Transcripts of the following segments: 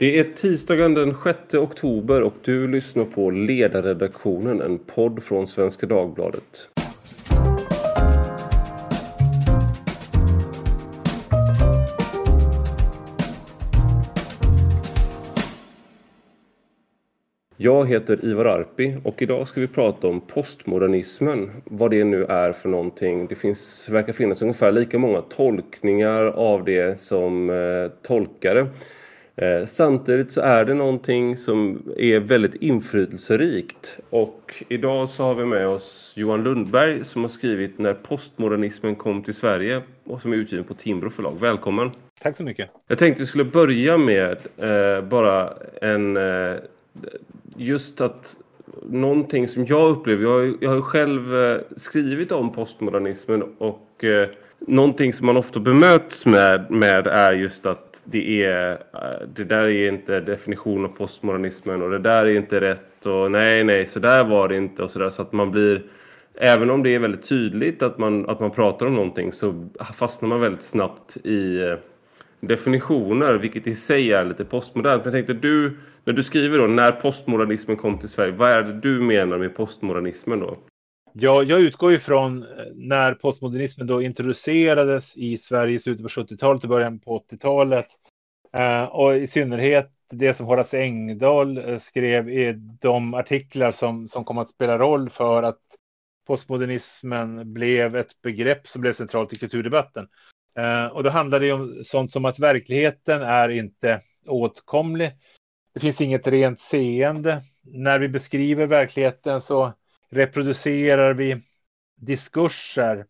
Det är tisdagen den 6 oktober och du lyssnar på Ledarredaktionen, en podd från Svenska Dagbladet. Jag heter Ivar Arpi och idag ska vi prata om postmodernismen. Vad det nu är för någonting. Det finns, verkar finnas ungefär lika många tolkningar av det som eh, tolkare. Eh, samtidigt så är det någonting som är väldigt inflytelserikt. Och idag så har vi med oss Johan Lundberg som har skrivit När postmodernismen kom till Sverige och som är utgiven på Timbro förlag. Välkommen! Tack så mycket! Jag tänkte vi skulle börja med eh, bara en... Eh, just att någonting som jag upplever, jag har, jag har själv eh, skrivit om postmodernismen och eh, någonting som man ofta bemöts med, med är just att det är eh, det där är inte definition av postmodernismen och det där är inte rätt och nej nej så där var det inte och så där. Så att man blir även om det är väldigt tydligt att man, att man pratar om någonting så fastnar man väldigt snabbt i eh, definitioner, vilket i sig är lite postmodernt. Men jag tänkte, du, när du skriver då, när postmodernismen kom till Sverige, vad är det du menar med postmodernismen då? Ja, jag utgår ifrån från eh, när postmodernismen då introducerades i Sverige i slutet på 70-talet och början på 80-talet. Eh, och i synnerhet det som Horace Engdahl eh, skrev i de artiklar som, som kom att spela roll för att postmodernismen blev ett begrepp som blev centralt i kulturdebatten. Eh, och då handlar det om sånt som att verkligheten är inte åtkomlig. Det finns inget rent seende. När vi beskriver verkligheten så reproducerar vi diskurser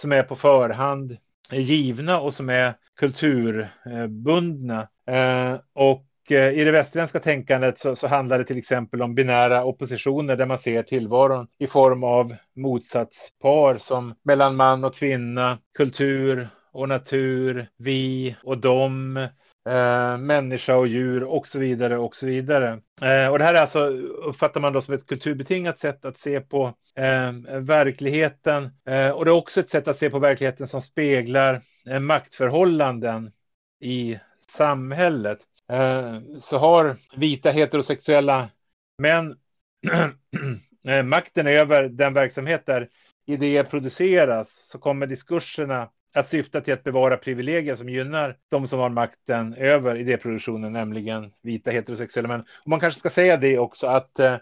som är på förhand givna och som är kulturbundna. Eh, och eh, i det västerländska tänkandet så, så, handlar det till exempel om binära oppositioner där man ser tillvaron i form av motsatspar som mellan man och kvinna, kultur och natur, vi och dem, eh, människa och djur och så vidare och så vidare. Eh, och det här är alltså, uppfattar man då som ett kulturbetingat sätt att se på eh, verkligheten. Eh, och det är också ett sätt att se på verkligheten som speglar eh, maktförhållanden i samhället. Eh, så har vita heterosexuella män eh, makten över den verksamhet där idéer produceras så kommer diskurserna att syfta till att bevara privilegier som gynnar de som har makten över idéproduktionen, nämligen vita heterosexuella män. Och man kanske ska säga det också att eh,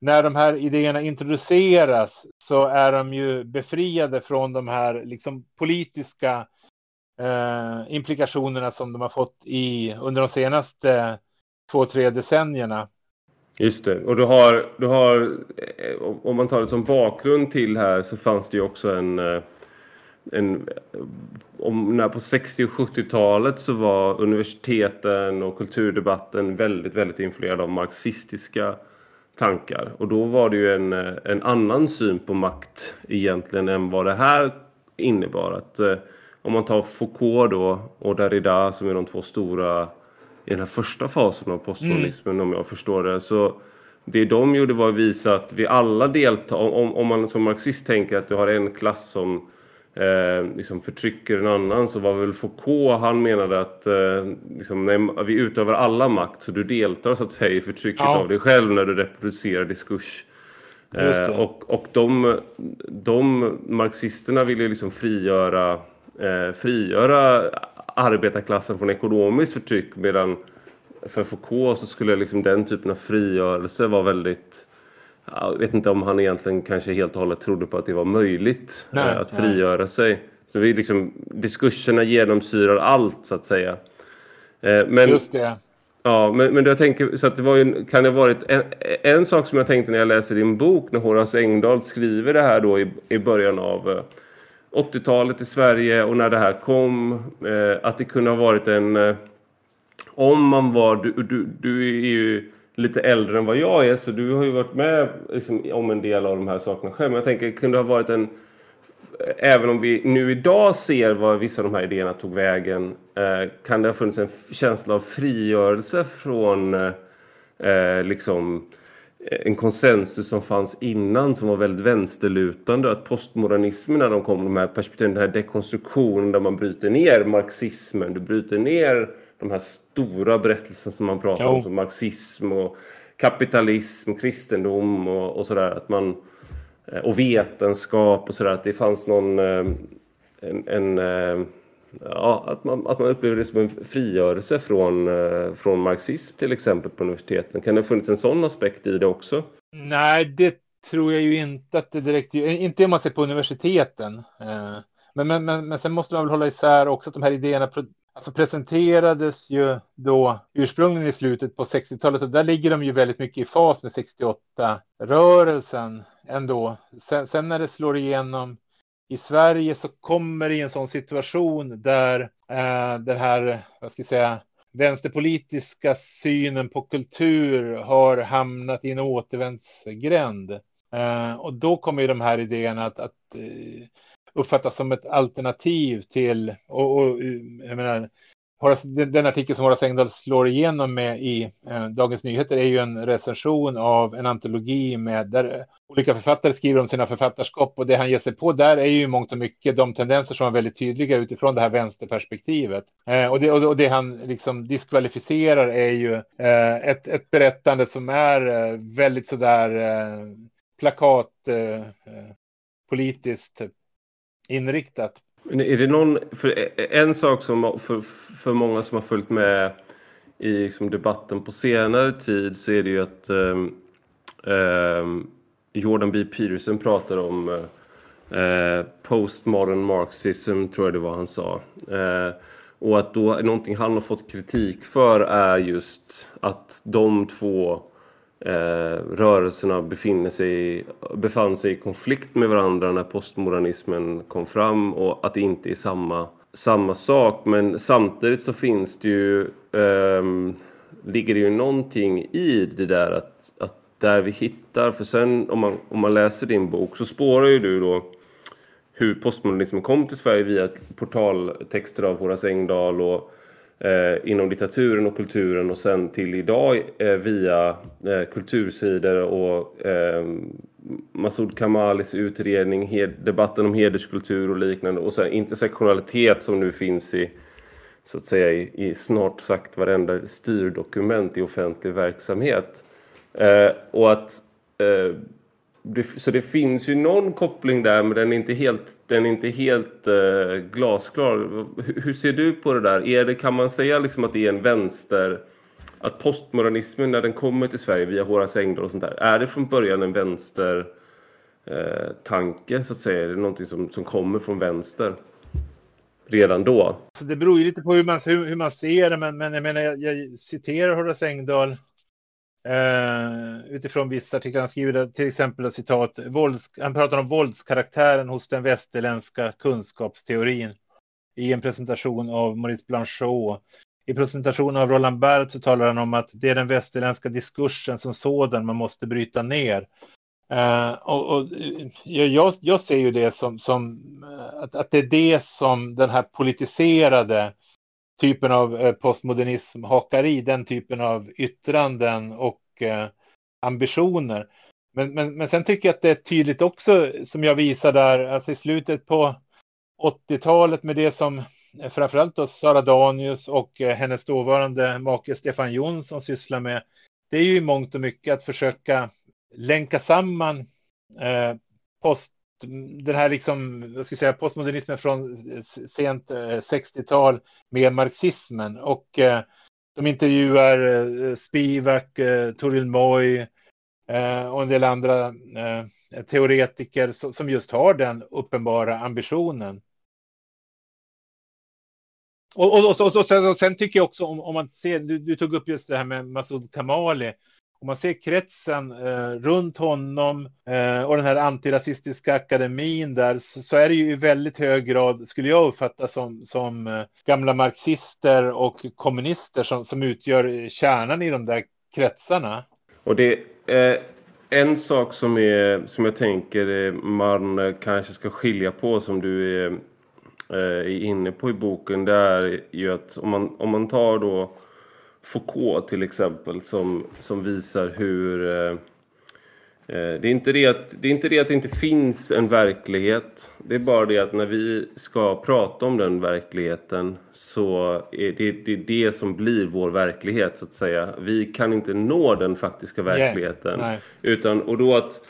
när de här idéerna introduceras så är de ju befriade från de här liksom, politiska eh, implikationerna som de har fått i, under de senaste två, tre decennierna. Just det, och du har, du har, eh, om man tar det som bakgrund till här så fanns det ju också en eh, en, om, när på 60 och 70-talet så var universiteten och kulturdebatten väldigt, väldigt influerad av marxistiska tankar. Och då var det ju en, en annan syn på makt egentligen än vad det här innebar. Att, eh, om man tar Foucault då och Derrida som är de två stora i den här första fasen av postmodernismen mm. om jag förstår det. Så det de gjorde var att visa att vi alla deltar. Om, om man som marxist tänker att du har en klass som eh, liksom förtrycker en annan så var väl Foucault, han menade att eh, liksom, nej, vi utövar alla makt så du deltar så att säga i förtrycket ja. av dig själv när du reproducerar diskurs. Eh, och och de, de marxisterna ville liksom frigöra, eh, frigöra arbetarklassen från ekonomiskt förtryck medan för Foucault så skulle liksom den typen av frigörelse vara väldigt jag vet inte om han egentligen kanske helt och hållet trodde på att det var möjligt nej, eh, att frigöra nej. sig. Så vi liksom, diskurserna genomsyrar allt så att säga. Eh, men, Just det. Ja, men, men jag tänker, så att det var ju, kan det ha varit en, en sak som jag tänkte när jag läser din bok när Horace Engdahl skriver det här då i, i början av 80-talet eh, i Sverige och när det här kom, att det kunde ha varit en... Om man var, du, du, du är ju lite äldre än vad jag är så du har ju varit med liksom, om en del av de här sakerna själv. Men jag tänker, kunde det ha varit en... Även om vi nu idag ser var vissa av de här idéerna tog vägen eh, kan det ha funnits en känsla av frigörelse från eh, eh, liksom en konsensus som fanns innan som var väldigt vänsterlutande. Att postmodernismen när de kom, de här perspektiven, den här dekonstruktionen där man bryter ner marxismen, du bryter ner de här stora berättelserna som man pratar jo. om som marxism och kapitalism, kristendom och, och sådär. Att man, eh, och vetenskap och sådär. Att det fanns någon eh, en, en eh, ja, att, man, att man upplever det som en frigörelse från, från marxism till exempel på universiteten. Kan det ha funnits en sån aspekt i det också? Nej, det tror jag ju inte att det direkt, inte om man ser på universiteten. Men, men, men, men sen måste man väl hålla isär också att de här idéerna alltså presenterades ju då ursprungligen i slutet på 60-talet och där ligger de ju väldigt mycket i fas med 68-rörelsen ändå. Sen, sen när det slår igenom i Sverige så kommer det i en sån situation där eh, den här, vad ska jag säga, vänsterpolitiska synen på kultur har hamnat i en återvändsgränd. Eh, och då kommer ju de här idéerna att, att eh, uppfattas som ett alternativ till, och, och jag menar, den artikel som Horace Engdahl slår igenom med i eh, Dagens Nyheter är ju en recension av en antologi med där olika författare skriver om sina författarskap och det han ger sig på där är ju mångt och mycket de tendenser som är väldigt tydliga utifrån det här vänsterperspektivet. Eh, och, det, och, det, han liksom diskvalificerar är ju eh, ett, ett berättande som är väldigt sådär eh, plakat politiskt typ inriktat. Men är det någon, för en sak som för, för många som har följt med i liksom debatten på senare tid så är det ju att um, um, Jordan B. Peterson pratar om uh, postmodern marxism, tror jag det var han sa. Uh, och att då någonting han har fått kritik för är just att de två eh, rörelserna befinner sig, befann sig i konflikt med varandra när postmodernismen kom fram och att det inte är samma, samma sak. Men samtidigt så finns det ju, eh, ligger det ju någonting i det där att, att där vi hittar, för sen om man, om man läser din bok så spårar ju du då hur postmodernismen kom till Sverige via portaltexter av Horace Engdahl och eh, inom litteraturen och kulturen och sen till idag eh, via eh, kultursidor och eh, Masoud Kamalis utredning, debatten om hederskultur och liknande och sen intersektionalitet som nu finns i så att säga i, i snart sagt varenda styrdokument i offentlig verksamhet. Eh, och att eh, det, så det finns ju någon koppling där, men den är inte helt, den är inte helt eh, glasklar. Hur ser du på det där? Är det, kan man säga liksom att det är en vänster... Att postmodernismen, när den kommer till Sverige via Horace Engdahl och sånt där, är det från början en vänster eh, tanke, så att säga? Är det någonting som, som kommer från vänster? Redan då? Det beror ju lite på hur man, hur, hur man ser det, men, men jag menar, jag, jag citerar Horace Engdahl Uh, utifrån vissa artiklar. Han skriver till exempel citat. Vålds, han pratar om våldskaraktären hos den västerländska kunskapsteorin i en presentation av Maurice Blanchot. I presentationen av Roland Barthes så talar han om att det är den västerländska diskursen som sådan man måste bryta ner. Uh, och, och eh, jag, jag, ser ju det som, som att, att, det är det som den här politiserade typen av eh, postmodernism hakar i den typen av yttranden och eh, ambitioner. Men, men, men sen tycker jag att det är tydligt också som jag visar där, alltså i slutet på 80-talet med det som eh, framförallt då Sara Danius och hennes dåvarande make Stefan Jonsson sysslar med. Det är ju i mångt och mycket att försöka länka samman eh, post den här liksom, vad ska jag säga, postmodernismen från sent eh, 60-tal med marxismen och eh, de intervjuar eh, Spivak, Toril Moy och en del andra teoretiker som, just har den uppenbara ambitionen. Och, och, och, och, sen, och sen tycker jag också om, om man ser, du, du, tog upp just det här med Masoud Kamali om man ser kretsen eh, runt honom eh, och den här antirasistiska akademin där så, så, är det ju i väldigt hög grad, skulle jag uppfatta som, som eh, gamla marxister och kommunister som, som utgör kärnan i de där kretsarna. Och det är en sak som, är, som jag tänker eh, man kanske ska skilja på som du är, eh, är inne på i boken det är ju att om man, om man tar då Foucault till exempel som, som visar hur, eh, Eh, det är, inte det, att, det är inte det att det inte finns en verklighet. Det är bara det att när vi ska prata om den verkligheten så är det det, det som blir vår verklighet så att säga. Vi kan inte nå den faktiska verkligheten. Yeah. Utan, och då att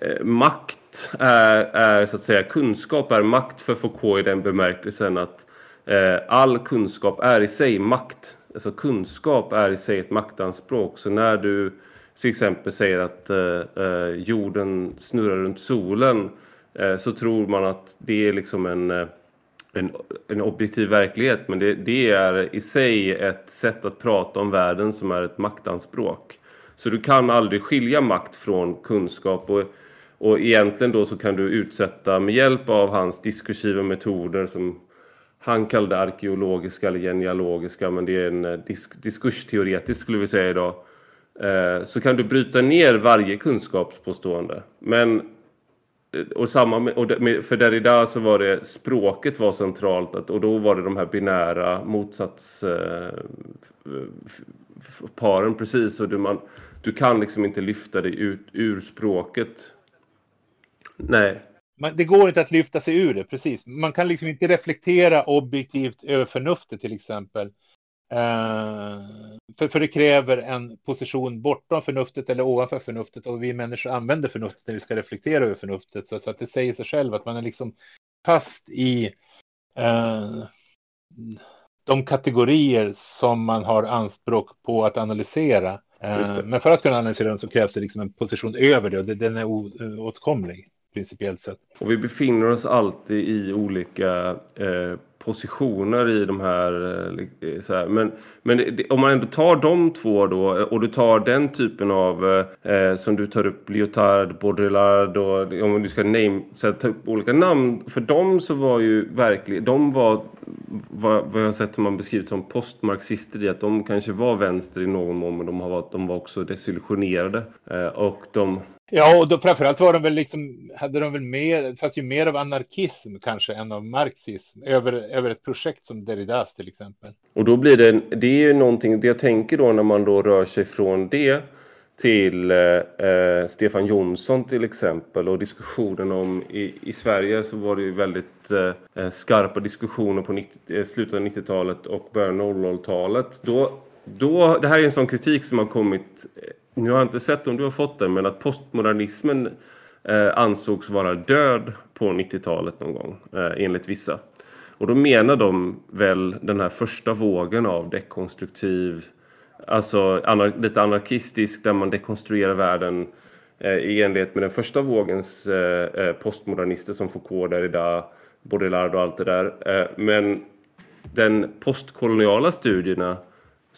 eh, makt är, är så att säga kunskap är makt för Foucault i den bemärkelsen att eh, all kunskap är i sig makt. Alltså kunskap är i sig ett maktanspråk. Så när du till exempel säger att eh, eh jorden snurrar runt solen eh, så tror man att det är liksom en, eh, en, en objektiv verklighet men det, det, är i sig ett sätt att prata om världen som är ett maktanspråk. Så du kan aldrig skilja makt från kunskap och, och egentligen då så kan du utsätta med hjälp av hans diskursiva metoder som han kallade arkeologiska eller genealogiska men det är en eh, disk, diskursteoretisk skulle vi säga idag eh, så kan du bryta ner varje kunskapspåstående. Men eh, och samma med, och för Derrida så var det språket var centralt att, och då var det de här binära motsatsparen precis och du, man, du kan liksom inte lyfta dig ut ur språket. Nej. Men det går inte att lyfta sig ur det, precis. Man kan liksom inte reflektera objektivt över förnuftet till exempel. Uh, för, för det kräver en position bortom förnuftet eller ovanför förnuftet och vi människor använder förnuftet när vi ska reflektera över förnuftet. Så, så att det säger sig själv att man är liksom fast i uh, de kategorier som man har anspråk på att analysera. Uh, men för att kunna analysera dem så krävs det liksom en position över det och den är oåtkomlig principiellt sett. Och vi befinner oss alltid i olika eh, positioner i de här. Eh, så här. Men, men om man ändå tar de två då eh, och du tar den typen av eh, eh, som du tar upp Lyotard, Baudrillard och om du ska name, så ta upp olika namn. För dem så var ju verkligen, de var vad, vad jag har sett som man beskrivit som postmarxister i att de kanske var vänster i någon mån men de, har varit, de var också desillusionerade. Eh, och de Ja, och då, framförallt var de väl liksom, hade de väl mer, det fanns ju mer av anarkism kanske än av marxism över, över ett projekt som Derridas till exempel. Och då blir det, det är ju någonting, det jag tänker då när man då rör sig från det till eh, eh Stefan Jonsson till exempel och diskussionen om i, i Sverige så var det ju väldigt eh, eh skarpa diskussioner på 90, eh, slutet av 90-talet och början av 00-talet. Då, då, det här är en sån kritik som har kommit eh, nu har jag inte sett om du har fått den, men att postmodernismen eh, ansågs vara död på 90-talet någon gång, eh, enligt vissa. Och då menar de väl den här första vågen av dekonstruktiv, alltså anar lite anarkistisk, där man dekonstruerar världen eh, i enlighet med den första vågens eh, eh postmodernister som Foucault, Derrida, Baudrillard och allt det där. Eh, men den postkoloniala studierna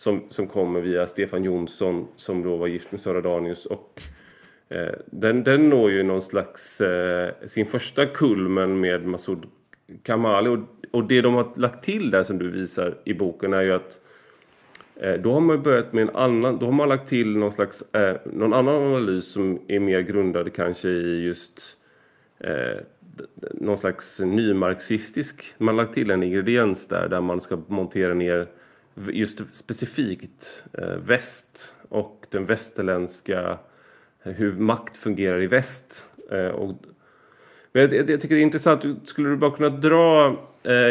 som, som kommer via Stefan Jonsson som då var gift med Sara Danius och eh, den, den når ju någon slags eh, sin första kulmen med Masoud Kamali. Och, och det de har lagt till där som du visar i boken är ju att eh, då har man börjat med en annan, då har man lagt till någon slags, eh, någon annan analys som är mer grundad kanske i just eh, någon slags nymarxistisk, man har lagt till en ingrediens där, där man ska montera ner just specifikt eh, väst och den västerländska, eh, hur makt fungerar i väst. Eh, och, men jag, jag, tycker det är intressant, skulle du bara kunna dra,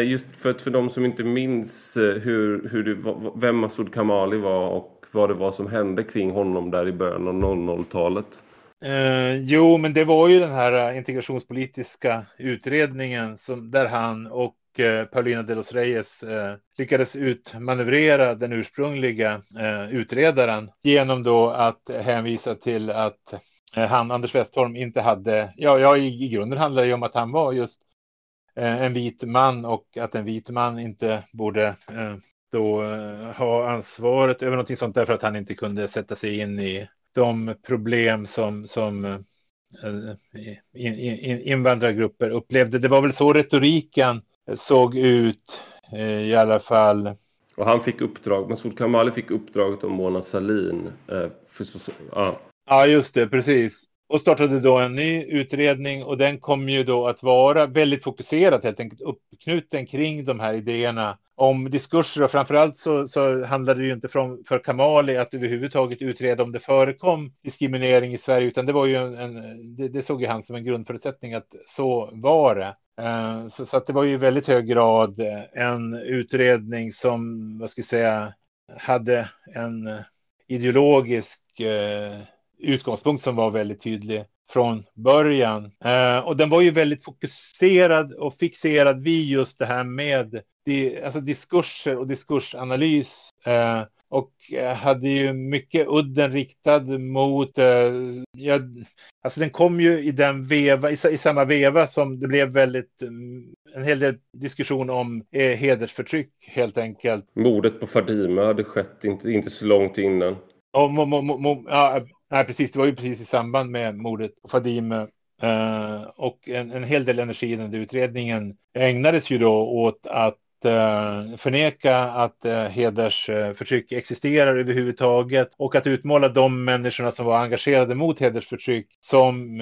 just för, för de som inte minns hur, hur du, vem Masoud Kamali var och vad det var som hände kring honom där i början av 00-talet? Eh, jo, men det var ju den här integrationspolitiska utredningen som, där han och Eh, Paulina de los Reyes eh, lyckades utmanövrera den ursprungliga eh, utredaren genom då att hänvisa till att eh, han, Anders Westholm, inte hade, ja, ja i, i grunden handlar det ju om att han var just eh, en vit man och att en vit man inte borde eh, då ha ansvaret över någonting sånt därför att han inte kunde sätta sig in i de problem som, som invandrargrupper upplevde. Det var väl så retoriken såg ut eh, i alla fall. Och han fick uppdrag, Masoud Kamali fick uppdraget om Mona Salin. Eh, för så, ja. ja, just det, precis. Och startade då en ny utredning och den kom ju då att vara väldigt fokuserad, helt enkelt uppknuten kring de här idéerna om diskurser och framförallt så, så handlade det ju inte från, för Kamali att överhuvudtaget utreda om det förekom diskriminering i Sverige, utan det var ju en, en det, det, såg ju han som en grundförutsättning att så var det. Eh, så, så, att det var ju i väldigt hög grad eh, en utredning som, vad ska jag säga, hade en eh, ideologisk utgångspunkt som var väldigt tydlig från början. Och den var ju väldigt fokuserad och fixerad vid just det här med di, alltså diskurser och diskursanalys. Och hade ju mycket udden riktad mot, uh, ja, alltså den kom ju i den veva, i, i, samma veva som det blev väldigt, um, en hel del diskussion om eh, hedersförtryck helt enkelt. Mordet på Fadime hade skett inte, inte så långt innan. Och, mo, mo, mo, ja, Nej, precis. Det var ju precis i samband med mordet på Fadime. Uh, och en, en hel del energi i den utredningen ägnades ju då åt att Eh, förneka att eh, hedersförtryck eh, existerar överhuvudtaget och att utmåla de människorna som var engagerade mot hedersförtryck som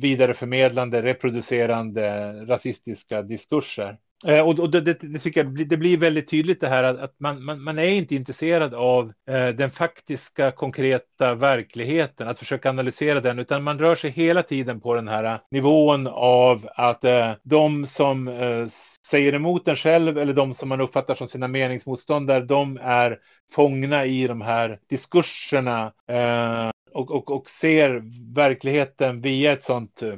vidareförmedlande, reproducerande rasistiska diskurser. Eh, och, och det, det, tycker jag det blir väldigt tydligt det här att, att man, man, man, är inte intresserad av eh, den faktiska konkreta verkligheten, att försöka analysera den, utan man rör sig hela tiden på den här eh, nivån av att eh, de som eh, säger emot en själv eller de som man uppfattar som sina meningsmotståndare, de är fångna i de här diskurserna eh, och, och, och ser verkligheten via ett sånt eh,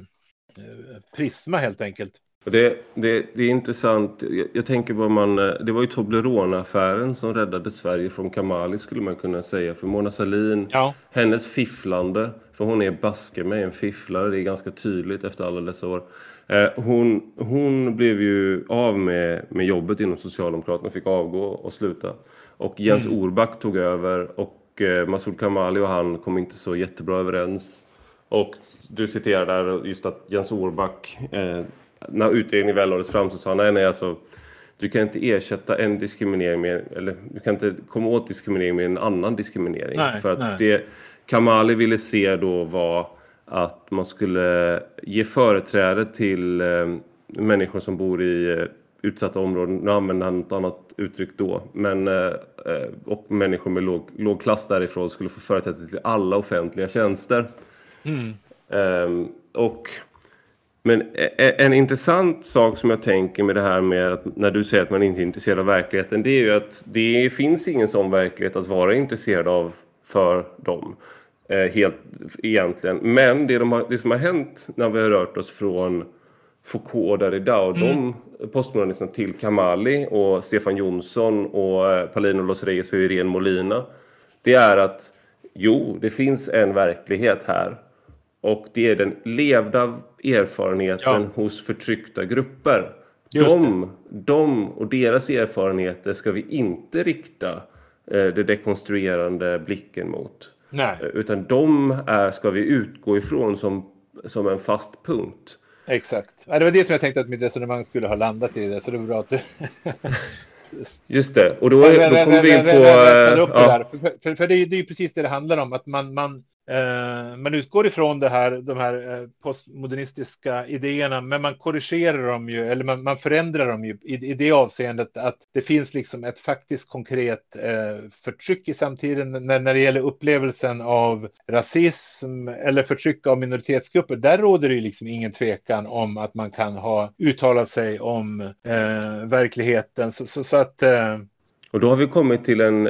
prisma helt enkelt. Det, det, det, är intressant. Jag, jag tänker på man, eh, det var ju Toblerone-affären som räddade Sverige från Kamali skulle man kunna säga. För Mona Sahlin, ja. hennes fifflande, för hon är baske med en fifflare, det är ganska tydligt efter alla dessa år. Eh, hon, hon blev ju av med, med jobbet inom Socialdemokraterna, fick avgå och sluta. Och Jens mm. Orback tog över och eh, Massoud Kamali och han kom inte så jättebra överens. Och du citerar där just att Jens Orback eh, när utredningen väl lades fram så sa han nej, nej, alltså du kan inte ersätta en diskriminering med, eller du kan inte komma åt diskriminering med en annan diskriminering. Nej, för att nej. det Kamali ville se då var att man skulle ge företräde till eh, människor som bor i eh, utsatta områden, nu använder han ett annat uttryck då, men, eh, eh, och människor med låg, låg klass därifrån skulle få företräde till alla offentliga tjänster. Mm. Um, och men en intressant sak som jag tänker med det här med att när du säger att man inte är intresserad av verkligheten det är ju att det finns ingen sån verklighet att vara intresserad av för dem. Helt egentligen. Men det, de har, det som har hänt när vi har rört oss från Foucault och Derrida och mm. de postmodernisterna till Kamali och Stefan Jonsson och Palino Los Reyes och Irene Molina. Det är att jo, det finns en verklighet här och det är den levda erfarenheten ja. hos förtryckta grupper. De, de, och deras erfarenheter ska vi inte rikta eh, det dekonstruerande blicken mot. Nej. Eh, utan de är, ska vi utgå ifrån som, som en fast punkt. Exakt. det var det som jag tänkte att mitt resonemang skulle ha landat i. Det, så det var bra att du... Just det, och då, då kommer vi in på... För, för, för det, är, det är ju precis det det handlar om, att man, man, Eh, Eh, man utgår ifrån det här, de här eh, postmodernistiska idéerna, men man korrigerar dem ju, eller man, man förändrar dem ju i, i, det avseendet att det finns liksom ett faktiskt konkret eh, förtryck i samtiden när, när det gäller upplevelsen av rasism eller förtryck av minoritetsgrupper. Där råder det ju liksom ingen tvekan om att man kan ha uttalat sig om eh, verkligheten. Så, så, så att eh, och då har vi kommit till en...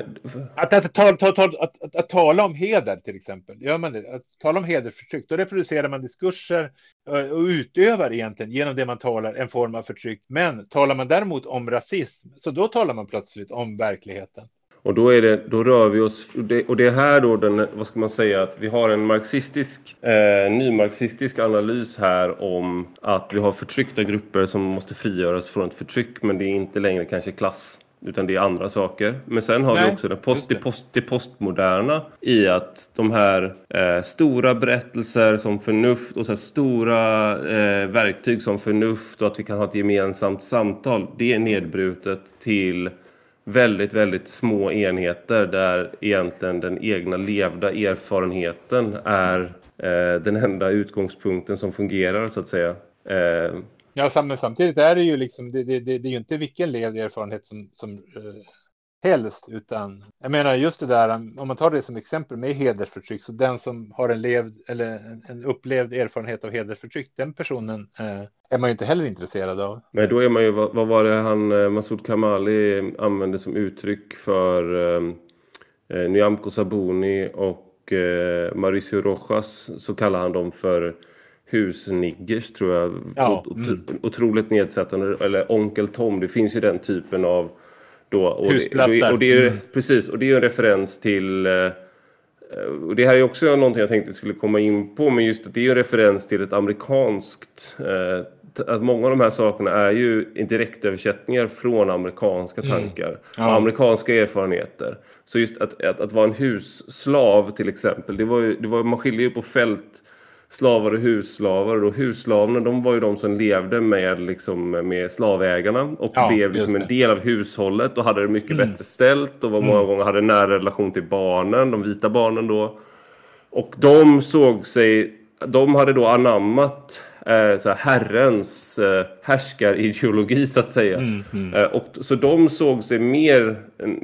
Att, att, att, att, att, tala om heder till exempel, gör man det? Att tala om hedersförtryck, då reproducerar man diskurser eh, och utövar egentligen genom det man talar en form av förtryck. Men talar man däremot om rasism, så då talar man plötsligt om verkligheten. Och då, är det, då rör vi oss, och det är här då den, vad ska man säga, att vi har en marxistisk, eh, nymarxistisk analys här om att vi har förtryckta grupper som måste frigöras från ett förtryck, men det är inte längre kanske klass utan det är andra saker. Men sen har Nej, vi också det, post, det. Det, post, det postmoderna i att de här eh, stora berättelser som förnuft och så stora eh, verktyg som förnuft och att vi kan ha ett gemensamt samtal. Det är nedbrutet till väldigt, väldigt små enheter där egentligen den egna levda erfarenheten är eh, den enda utgångspunkten som fungerar så att säga. Ja, men samtidigt är det ju liksom, det, det, det, det är ju inte vilken levd erfarenhet som, som eh, helst, utan jag menar just det där, om man tar det som exempel med hedersförtryck, så den som har en levd eller en, en upplevd erfarenhet av hedersförtryck, den personen eh, är man ju inte heller intresserad av. Nej, då är man ju, vad, vad var det han, eh, Masoud Kamali använde som uttryck för eh, eh, Nyamko Sabuni och eh, Mauricio Rojas, så kallar han dem för husniggers tror jag. Ja, mm. Otroligt nedsättande. Eller onkel Tom. Det finns ju den typen av... Då, och det, och det är, mm. Precis, och det är en referens till... Eh, och det här är också någonting jag tänkte vi skulle komma in på. Men just att det är en referens till ett amerikanskt... Eh, att många av de här sakerna är ju direktöversättningar från amerikanska mm. tankar. Mm. Ja. Och amerikanska erfarenheter. Så just att, att, att vara en husslav till exempel. Det var ju, det var, man skiljer ju på fält slavar och husslavar. Och husslavarna de var ju de som levde med, liksom, med slavägarna och ja, blev liksom en del av hushållet och hade det mycket mm. bättre ställt och var många mm. gånger hade nära relation till barnen, de vita barnen då. Och de såg sig, de hade då anammat så här, herrens eh, härskarideologi så att säga. Mm, mm. Eh, och, så de såg sig mer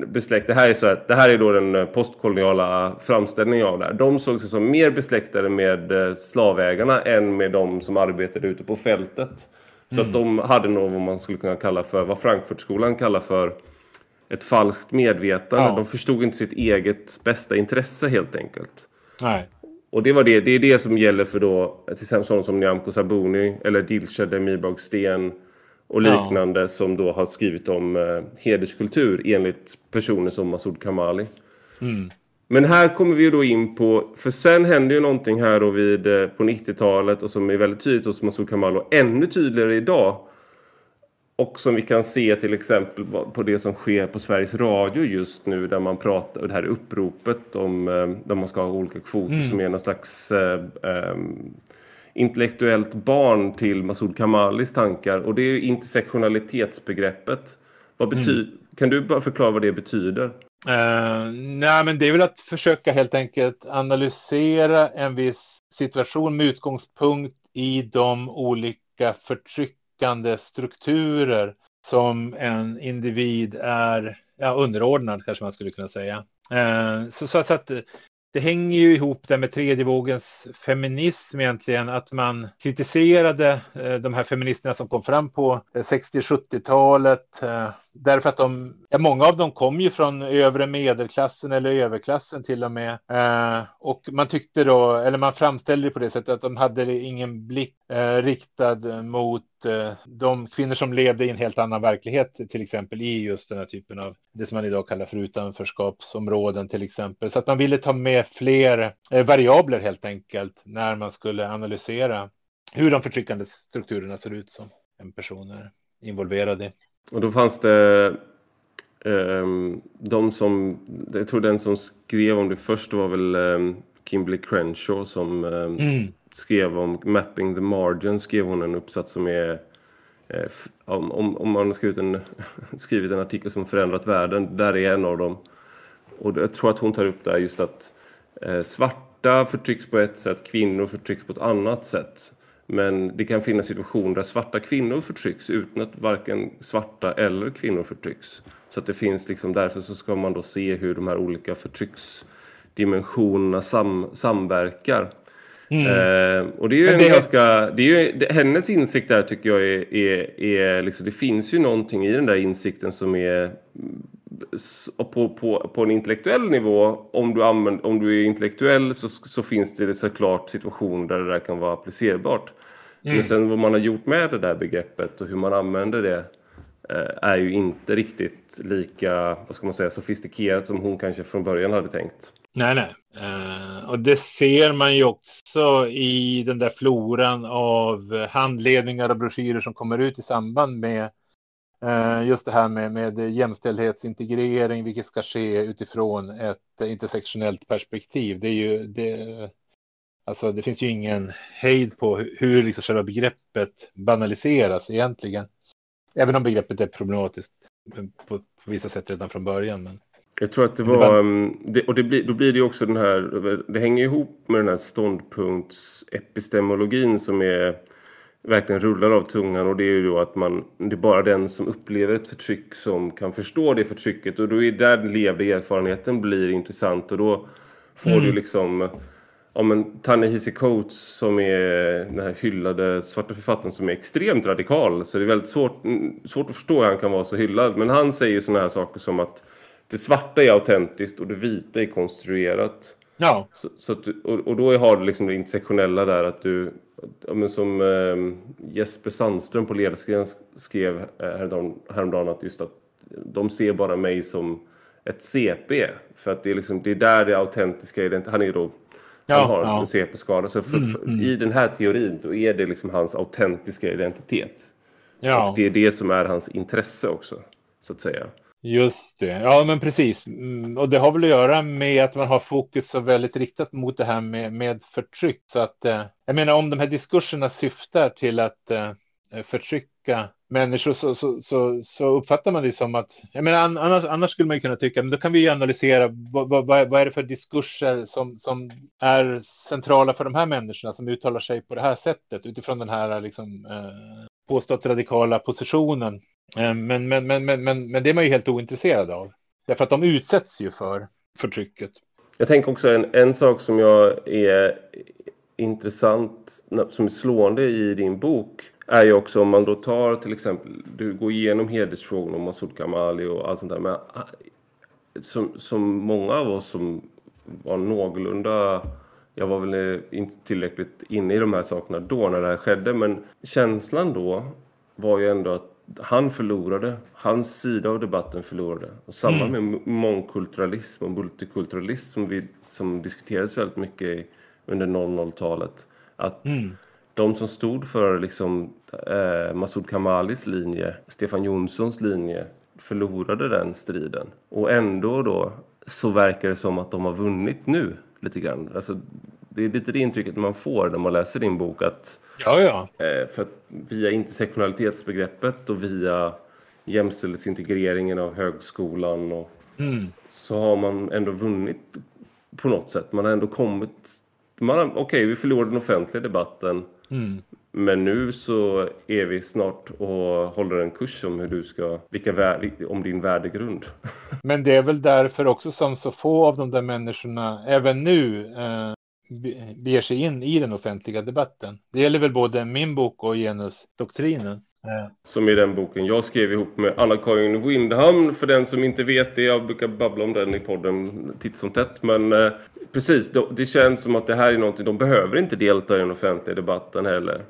besläktade, det här är, så här, det här är då den eh, postkoloniala framställningen av det här. De såg sig som mer besläktade med eh, slavägarna än med de som arbetade ute på fältet. Så att mm. de hade nog vad man skulle kunna kalla för, vad Frankfurtskolan kallar för ett falskt medvetande. Ja. De förstod inte sitt eget bästa intresse helt enkelt. Nej. Och det, var det, det är det som gäller för då till exempel sådana som Nyamko Sabuni eller Dilshad Demirbag Sten och liknande ja. som då har skrivit om eh, hederskultur enligt personer som Masoud Kamali. Mm. Men här kommer vi då in på, för sen händer ju någonting här då vid, eh, på 90-talet och som är väldigt tydligt hos Masoud Kamali och ännu tydligare idag och som vi kan se till exempel på det som sker på Sveriges Radio just nu där man pratar, det här uppropet om eh, där man ska ha olika kvoter mm. som är någon slags eh, eh, intellektuellt barn till Masoud Kamalis tankar och det är intersektionalitetsbegreppet. Vad betyder, mm. Kan du bara förklara vad det betyder? Uh, nej, men det är väl att försöka helt enkelt analysera en viss situation med utgångspunkt i de olika förtryck förtryckande strukturer som en individ är ja, underordnad, kanske man skulle kunna säga. Eh, så, så att det hänger ju ihop det med tredje vågens feminism egentligen, att man kritiserade eh, de här feministerna som kom fram på eh, 60-70-talet eh, Därför att de, ja, många av dem kom ju från övre medelklassen eller överklassen till och med. Eh, och man tyckte då, eller man framställde det på det sättet att de hade ingen blick eh, riktad mot de kvinnor som levde i en helt annan verklighet, till exempel i just den här typen av det som man idag kallar för utanförskapsområden till exempel. Så att man ville ta med fler eh, variabler helt enkelt när man skulle analysera hur de förtryckande strukturerna ser ut som en person är involverad i. Och då fanns det um, de som, jag tror den som skrev om det först var väl um, Kimberly Crenshaw som um, mm skrev om Mapping the Margin, skrev hon en uppsats som är eh, om, om, om man har skrivit en, skrivit en artikel som förändrat världen, där är en av dem. Och jag tror att hon tar upp det här just att uh, svarta förtrycks på ett sätt, kvinnor förtrycks på ett annat sätt. Men det kan finnas situationer där svarta kvinnor förtrycks utan att varken svarta eller kvinnor förtrycks. Så att det finns liksom, därför så ska man då se hur de här olika förtrycksdimensionerna sam, samverkar. Mm. Eh, och det är ju en det... ganska, det är ju, det, hennes insikt där tycker jag är, är, är liksom, det finns ju någonting i den där insikten som är på, på, på en intellektuell nivå, om du, använder, om du är intellektuell så, så finns det såklart situationer där det där kan vara applicerbart. Mm. Men sen vad man har gjort med det där begreppet och hur man använder det Eh, är ju inte riktigt lika, vad ska man säga, sofistikerat som hon kanske från början hade tänkt. Nej, nej. Uh, och det ser man ju också i den där floran av handledningar och broschyrer som kommer ut i samband med uh, just det här med, med jämställdhetsintegrering, vilket ska ske utifrån ett intersektionellt perspektiv. Det är ju det, Alltså det finns ju ingen hejd på hur liksom själva begreppet banaliseras egentligen. Även om begreppet är problematiskt på, på vissa sätt redan från början. Men... Jag tror att det var, um, det, och det blir, då blir det också den här, det hänger ihop med den här ståndpunktsepistemologin som är verkligen rullar av tungan och det är ju då att man, det är bara den som upplever ett förtryck som kan förstå det förtrycket och då är där den levde erfarenheten blir intressant och då får mm. du liksom ja, men Ta-Nehisi Coates som är den här hyllade svarta författaren som är extremt radikal. Så det är väldigt svårt, svårt att förstå hur han kan vara så hyllad. Men han säger sådana här saker som att det svarta är autentiskt och det vita är konstruerat. Ja. Så, så att, och, och då har du liksom det intersektionella där att du, ja, men som eh, Jesper Sandström på Ledarskrivaren skrev eh, häromdagen, häromdagen att just att de ser bara mig som ett CP. För att det är, liksom, det är där det autentiska. Han är då Ja, han har ja. en CP-skada. Så för, mm, mm. i den här teorin då är det liksom hans autentiska identitet. Ja. Och det är det som är hans intresse också, så att säga. Just det, ja men precis. Mm, och det har väl att göra med att man har fokus så väldigt riktat mot det här med, med förtryck. Så att, eh, jag menar om de här diskurserna syftar till att eh, förtrycka människor så, så, så, så, uppfattar man det som att, jag menar, annars, annars skulle man ju kunna tycka, men då kan vi ju analysera vad, vad, vad är det för diskurser som, som är centrala för de här människorna som uttalar sig på det här sättet utifrån den här liksom, eh, påstått radikala positionen. Eh, men, men, men, men, men, men det är man ju helt ointresserad av. Därför att de utsätts ju för förtrycket. Jag tänker också en, en sak som jag är intressant, som är slående i din bok är ju också om man då tar till exempel, du går igenom hedersfrågorna om Masoud Kamali och allt sånt där. Men ah, som, som många av oss som var någorlunda, jag var väl inte tillräckligt inne i de här sakerna då när det här skedde. Men känslan då var ju ändå att han förlorade. Hans sida av debatten förlorade. Och samma mm. med mångkulturalism och multikulturalism som, vi, som diskuterades väldigt mycket under 00-talet. Att mm de som stod för liksom, eh, Masoud Kamalis linje, Stefan Jonssons linje, förlorade den striden. Och ändå då så verkar det som att de har vunnit nu lite grann. Alltså, det är lite det intrycket man får när man läser din bok att, ja, ja. Eh, för att via intersektionalitetsbegreppet och via jämställdhetsintegreringen av högskolan och, mm. så har man ändå vunnit på något sätt. Man har ändå kommit... Okej, okay, vi förlorade den offentliga debatten Mm. Men nu så är vi snart och håller en kurs om hur du ska, vilka om din värdegrund. Men det är väl därför också som så få av de där människorna även nu eh, beger sig in i den offentliga debatten. Det gäller väl både min bok och genusdoktrinen. Som i den boken jag skrev ihop med Anna-Karin Windham. För den som inte vet det, jag brukar babbla om den i podden titt som tätt. Men eh, precis, det känns som att det här är någonting, de behöver inte delta i den offentliga debatten heller.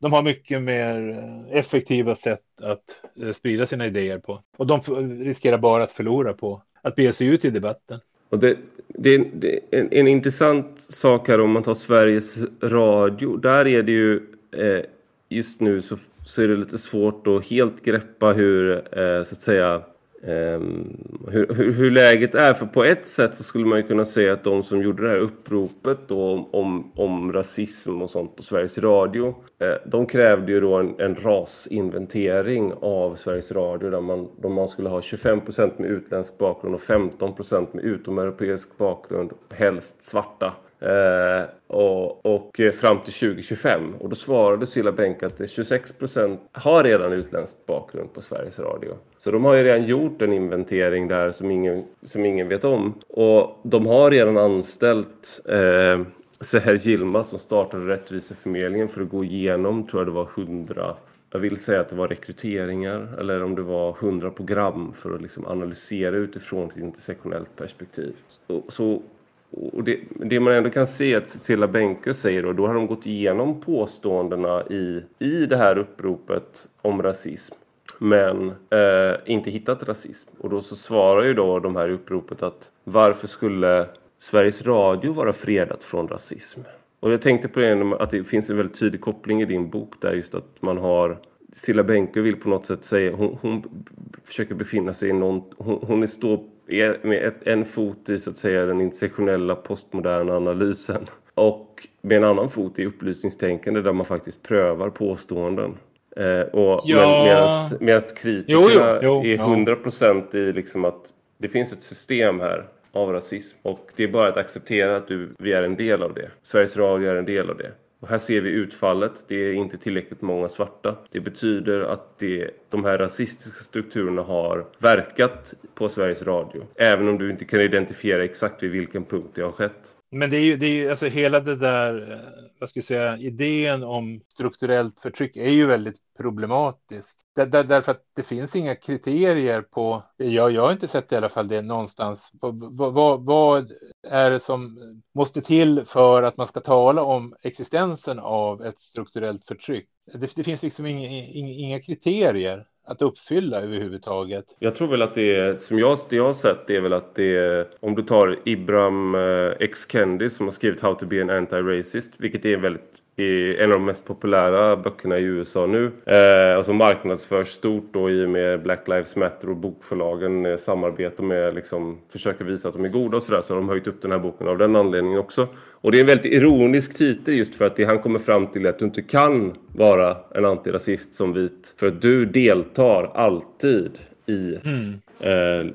De har mycket mer eh, effektiva sätt att eh, sprida sina idéer på. Och de riskerar bara att förlora på att bege sig ut i debatten. Och det, det, det är en, en, intressant sak här om man tar Sveriges Radio. Där är det ju eh, just nu så så är det lite svårt att helt greppa hur, eh, så att säga, eh, hur, hur, hur, läget är. För på ett sätt så skulle man ju kunna säga att de som gjorde det här uppropet då om, om rasism och sånt på Sveriges Radio, eh, de krävde ju då en, en rasinventering av Sveriges Radio där man, då man skulle ha 25 procent med utländsk bakgrund och 15 procent med utomeuropeisk bakgrund, helst svarta. Eh, och, och, eh, fram till 2025. Och då svarade Silla Bänk att 26 procent har redan utländsk bakgrund på Sveriges Radio. Så de har ju redan gjort en inventering där som ingen, som ingen vet om. Och de har redan anställt eh, Seher Gilma som startade Rättviseförmedlingen för att gå igenom, tror jag det var 100 jag vill säga att det var rekryteringar eller om det var 100 program för att liksom analysera utifrån ett intersektionellt perspektiv. Så, så och det, det, man ändå kan se att Cecilia Benke säger då, då har de gått igenom påståendena i, i det här uppropet om rasism men eh, inte hittat rasism. Och då så svarar ju då de här uppropet att varför skulle Sveriges Radio vara fredat från rasism? Och jag tänkte på det att det finns en väldigt tydlig koppling i din bok där just att man har Silla Benke vill på något sätt säga, hon, hon försöker befinna sig i någon, hon, hon står med en fot i så att säga den intersektionella postmoderna analysen och med en annan fot i upplysningstänkande där man faktiskt prövar påståenden. Eh, och, ja. Medan kritikerna jo, jo, jo, är 100 procent i liksom att det finns ett system här av rasism och det är bara att acceptera att du, vi är en del av det. Sveriges Radio är en del av det. Och här ser vi utfallet. Det är inte tillräckligt många svarta. Det betyder att det, de här rasistiska strukturerna har verkat på Sveriges Radio. Även om du inte kan identifiera exakt vid vilken punkt det har skett. Men det är ju, det är ju alltså hela det där, eh, vad ska jag säga, idén om strukturellt förtryck är ju väldigt problematisk. Där, där, därför att det finns inga kriterier på, jag, jag har inte sett i alla fall det någonstans, vad, vad, vad är det som måste till för att man ska tala om existensen av ett strukturellt förtryck? Det, det finns liksom inga, inga kriterier att uppfylla överhuvudtaget. Jag tror väl att det är, som jag, det jag har sett, det är väl att det är, om du tar Ibram eh, X. Kendi som har skrivit How to be an anti-racist, vilket är väldigt en av de mest populära böckerna i USA nu. Eh, och som marknadsförs stort då i och med Black Lives Matter och bokförlagen eh, samarbetar med, liksom, försöker visa att de är goda och sådär. Så har de höjt upp den här boken av den anledningen också. Och det är en väldigt ironisk titel just för att det han kommer fram till är att du inte kan vara en antirasist som vit. För att du deltar alltid i mm eh,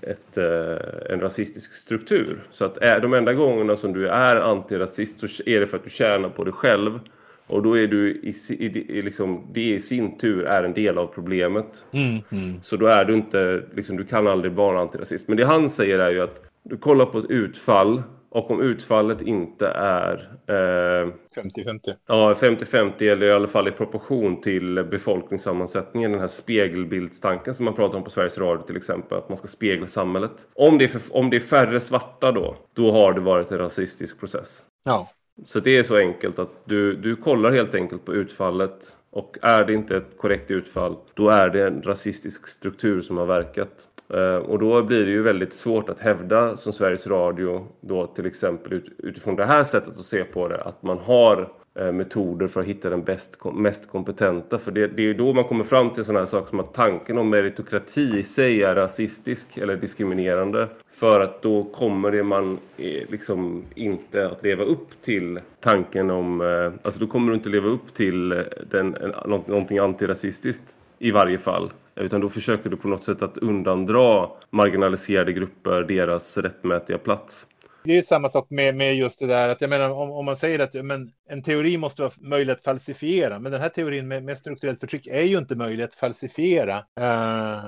ett, eh, en rasistisk struktur. Så att är de enda gångerna som du är antirasist så är det för att du tjänar på det själv. Och då är du i, i, i liksom, det i sin tur är en del av problemet. Mm, mm. Så då är du inte, liksom, du kan aldrig vara antirasist. Men det han säger är ju att du kollar på ett utfall och om utfallet inte är... 50-50. Eh, ja, 50-50 eller i alla fall i proportion till befolkningssammansättningen. Den här spegelbildstanken som man pratar om på Sveriges Radio till exempel. Att man ska spegla samhället. Om det är, för, om det är färre svarta då, då har det varit en rasistisk process. Ja. Så det är så enkelt att du, du kollar helt enkelt på utfallet och är det inte ett korrekt utfall, då är det en rasistisk struktur som har verkat. Eh, och då blir det ju väldigt svårt att hävda som Sveriges Radio då till exempel utifrån det här sättet att se på det att man har eh, metoder för att hitta den bäst, mest kompetenta. För det, det är då man kommer fram till sådana här saker som att tanken om meritokrati i sig är rasistisk eller diskriminerande. För att då kommer det man eh, liksom inte att leva upp till tanken om, eh, alltså då kommer du inte leva upp till eh, den, någonting antirasistiskt i varje fall. Utan då försöker du på något sätt att undandra marginaliserade grupper deras rättmätiga plats. Det är samma sak med, med just det där att jag menar om, om man säger att men, en teori måste vara möjlig att falsifiera. Men den här teorin med, med strukturellt förtryck är ju inte möjlig att falsifiera. Uh,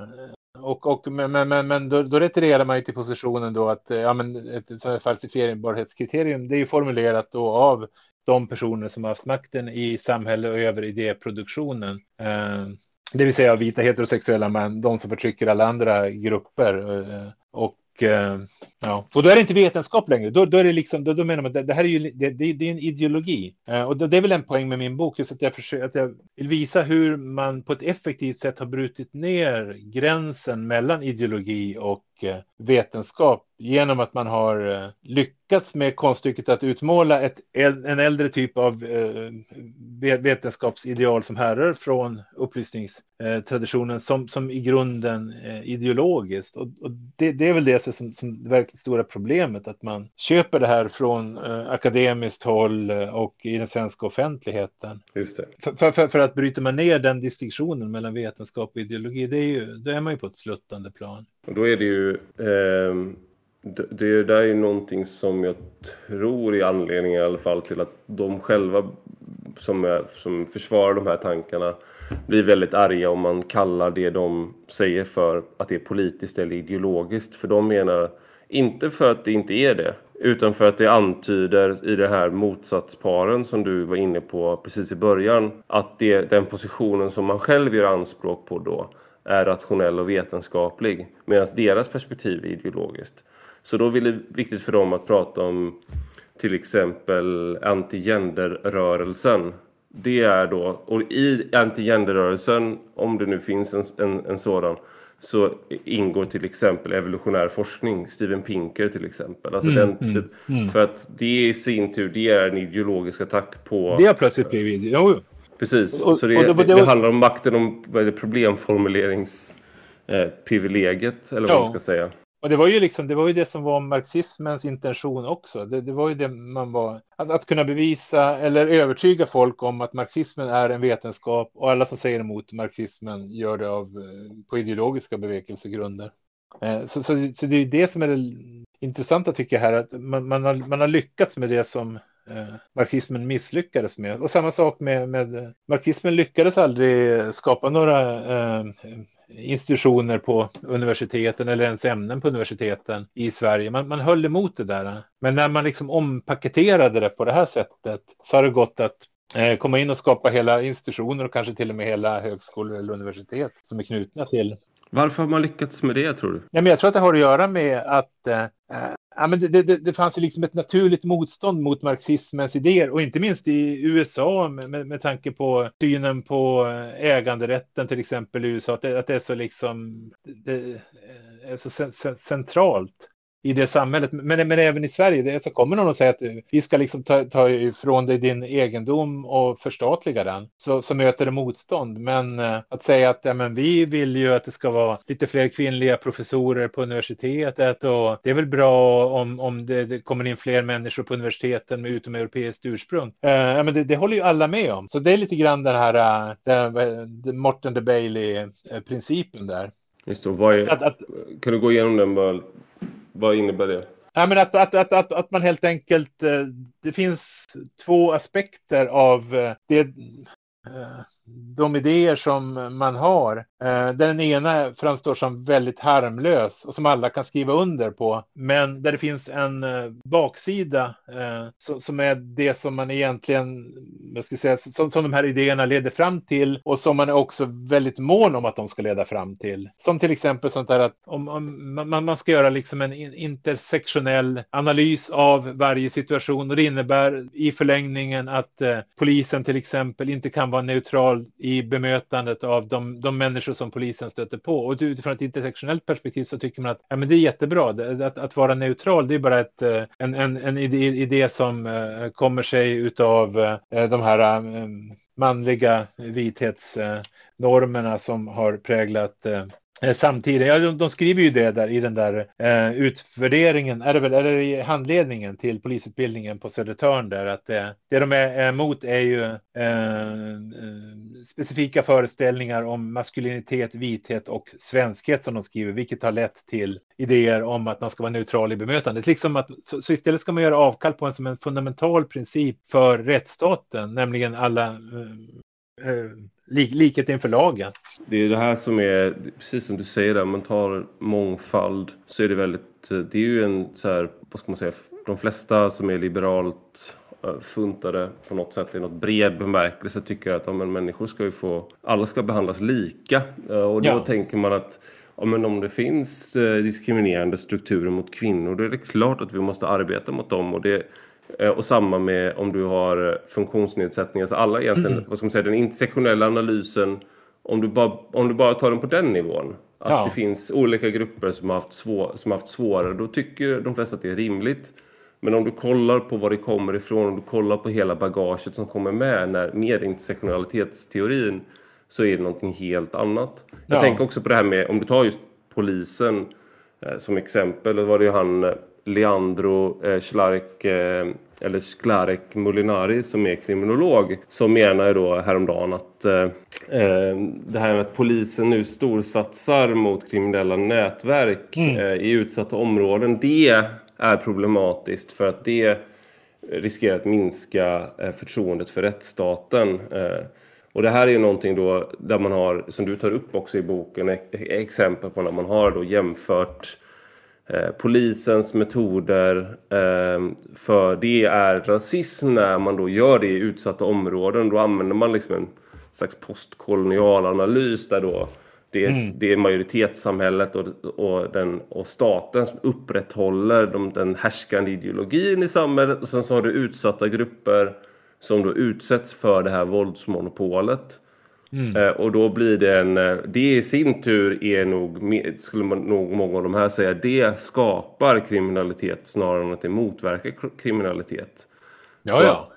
och, och, men men, men då, då retirerar man ju till positionen då att ja, men ett, ett falsifierbarhetskriterium det är ju formulerat då av de personer som har haft makten i samhället och över idéproduktionen. Uh, eh, det vill säga vita heterosexuella män, de som förtrycker alla andra grupper. Eh, och, eh, ja. och då är det inte vetenskap längre. Då, då är det liksom, då, då menar man att det, det här är ju det, det, det är en ideologi. Eh, och det är väl en poäng med min bok, just att jag, försöker, att jag vill visa hur man på ett effektivt sätt har brutit ner gränsen mellan ideologi och eh, vetenskap genom att man har eh, lyckats med konststycket att utmåla ett, en äldre typ av eh, vetenskapsideal som härrör från upplysningstraditionen som, som i grunden ideologiskt. Och, och det, det, är väl det som, som verkar verkligt stora problemet, att man köper det här från akademiskt håll och i den svenska offentligheten. Just det. För, för, för att bryter man ner den distinktionen mellan vetenskap och ideologi, det är ju, då är man ju på ett sluttande plan. Och då är det ju eh, det, det där är ju någonting som jag tror är anledningen i alla fall till att de själva som, är, som försvarar de här tankarna blir väldigt arga om man kallar det de säger för att det är politiskt eller ideologiskt. För de menar, inte för att det inte är det, utan för att det antyder i det här motsatsparen som du var inne på precis i början, att det, den positionen som man själv gör anspråk på då är rationell och vetenskaplig medan deras perspektiv är ideologiskt. Så då är det viktigt för dem att prata om till exempel antigenderrörelsen. Det är då, och i antigenderrörelsen, om det nu finns en, en, en sådan, så ingår till exempel evolutionär forskning, Steven Pinker till exempel. Alltså mm, den, mm, mm. För att det i sin tur, det är en ideologisk attack på... Det har plötsligt blivit... Jo, Precis, och, så det, och det, det, det, handlar om makten om vad är det, problemformuleringsprivilegiet, eh, eller vad ja. man ska säga. Och det var ju liksom, det var ju det som var marxismens intention också. Det, det var ju det man var, att, att, kunna bevisa eller övertyga folk om att marxismen är en vetenskap och alla som säger emot marxismen gör det av, eh, på ideologiska bevekelsegrunder. Eh, så, så, så det är det som är det intressanta tycker jag här, att man, man, har, man har lyckats med det som eh, marxismen misslyckades med. Och samma sak med, med marxismen lyckades aldrig skapa några eh, institutioner på universiteten eller ens ämnen på universiteten i Sverige. Man, man höll emot det där. Men när man liksom ompaketerade det på det här sättet så har det gått att eh, komma in och skapa hela institutioner och kanske till och med hela högskolor eller universitet som är knutna till varför har man lyckats med det tror du? Ja, men jag tror att det har att göra med att äh, ja, men det, det, det fanns ju liksom ett naturligt motstånd mot marxismens idéer och inte minst i USA med, med, med tanke på synen på eh, äganderätten till exempel i USA, att det, att det är så liksom det är så centralt i det samhället. Men, men även i Sverige, det, så kommer någon och säger att vi ska liksom ta, ta ifrån dig din egendom och förstatliga den, så, så möter det motstånd. Men eh, att säga att ja, men vi vill ju att det ska vara lite fler kvinnliga professorer på universitetet och det är väl bra om, om det, det kommer in fler människor på universiteten med utomeuropeiskt ursprung. Eh, ja, men det, det, håller ju alla med om. Så det är lite grann den här uh, den, Morten de Bailey-principen där. Just det, är, att, att, kan du gå igenom den vad innebär det? Ja, men att, att, att, att, att man helt enkelt, eh, det finns två aspekter av eh, det eh, de idéer som man har. Eh, den ena framstår som väldigt harmlös och som alla kan skriva under på. Men där det finns en eh, baksida eh, som är det som man egentligen, jag ska säga, som, som de här idéerna leder fram till och som man är också väldigt mån om att de ska leda fram till. Som till exempel sånt där att om, om man, man ska göra liksom en intersektionell analys av varje situation och det innebär i förlängningen att polisen till exempel inte kan vara neutral neutral i bemötandet av de, de människor som polisen stöter på. Och utifrån ett intersektionellt perspektiv så tycker man att ja, men det är jättebra. Att, att vara neutral, det är bara ett, eh, en, en, en idé, idé som eh, kommer sig utav eh, de här manliga vithetsnormerna som har präglat Eh, samtidigt, ja, de, de, skriver ju det där i den där eh, utvärderingen, är det väl, eller i handledningen till polisutbildningen på Södertörn där, att eh, det de är emot är ju eh, eh, specifika föreställningar om maskulinitet, vithet och svenskhet som de skriver, vilket har lett till idéer om att man ska vara neutral i bemötandet. Liksom att, så, så istället ska man göra avkall på en som en fundamental princip för rättsstaten, nämligen alla eh, eh lik, likhet inför lagen. Det är det här som är, precis som du säger där, man tar mångfald så är det väldigt, det är ju en så här, vad ska man säga, de flesta som är liberalt eh, funtade på något sätt i något bred bemärkelse tycker att ja, men människor ska ju få, alla ska behandlas lika. Eh, och då ja. tänker man att ja, men om det finns eh, diskriminerande strukturer mot kvinnor då är det klart att vi måste arbeta mot dem. Och det, och samma med om du har eh, funktionsnedsättningar. Så alla egentligen, mm. vad ska man säga, den intersektionella analysen, om du bara, om du bara tar den på den nivån. Att ja. det finns olika grupper som har, haft svår, som har haft svårare, då tycker de flesta att det är rimligt. Men om du kollar på var det kommer ifrån, om du kollar på hela bagaget som kommer med när, med intersektionalitetsteorin så är det någonting helt annat. Jag tänker också på det här med, om du tar just polisen eh, som exempel, då var det ju han Leandro eh, Schlark, eh, eller Sklarek Molinari som är kriminolog som menar då häromdagen att eh, eh, det här med att polisen nu storsatsar mot kriminella nätverk mm. eh, i utsatta områden det är problematiskt för att det riskerar att minska eh, förtroendet för rättsstaten. Eh, och det här är ju någonting då där man har, som du tar upp också i boken, exempel på när man har då jämfört polisens metoder eh, för det är rasism när man då gör det i utsatta områden. Då använder man liksom en slags postkolonial analys där då det, mm. det är majoritetssamhället och, och, den, och staten som upprätthåller de, den härskande ideologin i samhället och sen så har du utsatta grupper som då utsätts för det här våldsmonopolet. Mm. Eh, och då blir det en, eh, det i sin tur är nog, skulle man nog många av de här säga, det skapar kriminalitet snarare än att det motverkar kriminalitet. Ja, så, ja.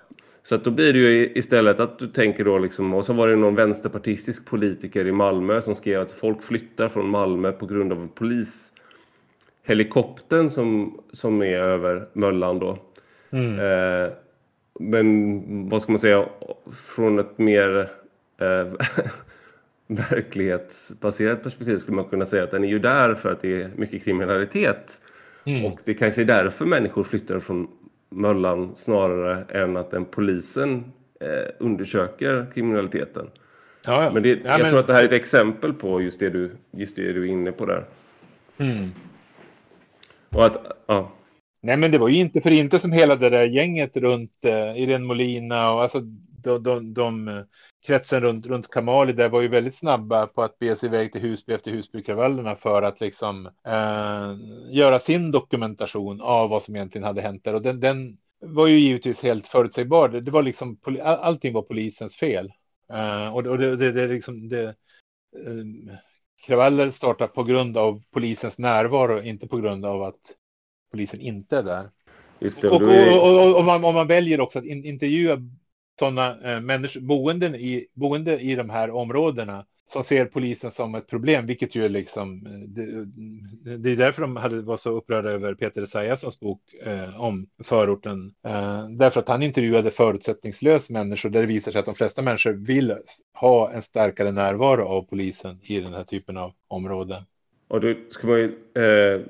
Så att då blir det ju istället att du tänker då liksom, och så var det någon vänsterpartistisk politiker i Malmö som skrev att folk flyttar från Malmö på grund av polishelikoptern som, som är över Möllan då. Mm. Eh, men vad ska man säga, från ett mer verklighetsbaserat perspektiv skulle man kunna säga att den är ju där för att det är mycket kriminalitet. Mm. Och det kanske är därför människor flyttar från möllan snarare än att den polisen eh, undersöker kriminaliteten. Ja, ja. Men det, ja, jag men- tror att det här är ett exempel på just det du, just det du är inne på där. Mm. Och att, ja, Nej, men det var ju inte för inte som hela det där gänget runt eh, Irene Molina och alltså de, de, de eh, kretsen runt, runt Kamali där var ju väldigt snabba på att bege sig iväg till Husby efter Husbykravallerna för att liksom eh, göra sin dokumentation av vad som egentligen hade hänt där. Och den, den var ju givetvis helt förutsägbar. Det, var liksom, allting var polisens fel. Eh, och det, det, det, liksom, det, eh, kravaller startar på grund av polisens närvaro, inte på grund av att polisen inte är där. det. Och, och, och, och, man, man väljer också att in, intervjua sådana eh, människor, boenden i, boende i de här områdena som ser polisen som ett problem, vilket ju är liksom, eh, det, eh, det är därför de hade, var så upprörda över Peter Esaiassons bok eh, om förorten. Eh, därför att han intervjuade förutsättningslös människor där det visar sig att de flesta människor vill ha en starkare närvaro av polisen i den här typen av områden. och då ska man ju eh,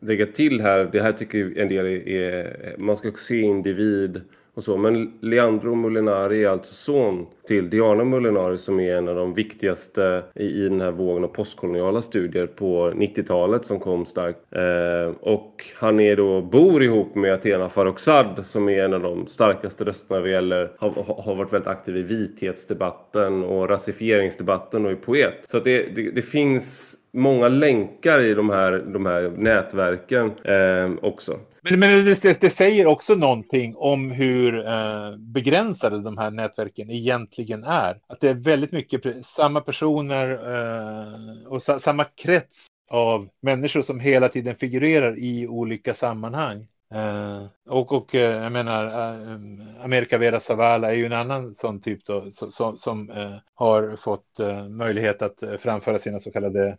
lägga till här, det här tycker en del är, är man ska se individ och så. Men Leandro Molinari är alltså son till Diana Molinari som är en av de viktigaste i, i den här vågen av postkoloniala studier på 90-talet som kom starkt. Eh, och han är då, bor ihop med Athena Farrokhzad som är en av de starkaste rösterna vad gäller, har, har- varit väldigt aktiv i vithetsdebatten och rasifieringsdebatten och är poet. Så att det, det, det finns många länkar i de här, de här nätverken eh, också. Men, men det, det, det säger också någonting om hur eh, begränsade de här nätverken egentligen är. Att det är väldigt mycket samma personer eh, och sa, samma krets av människor som hela tiden figurerar i olika sammanhang. Eh, och och eh, jag menar, eh, um, America Vera Zavala är ju en annan sån typ då, som, som, som har fått möjlighet att framföra sina så kallade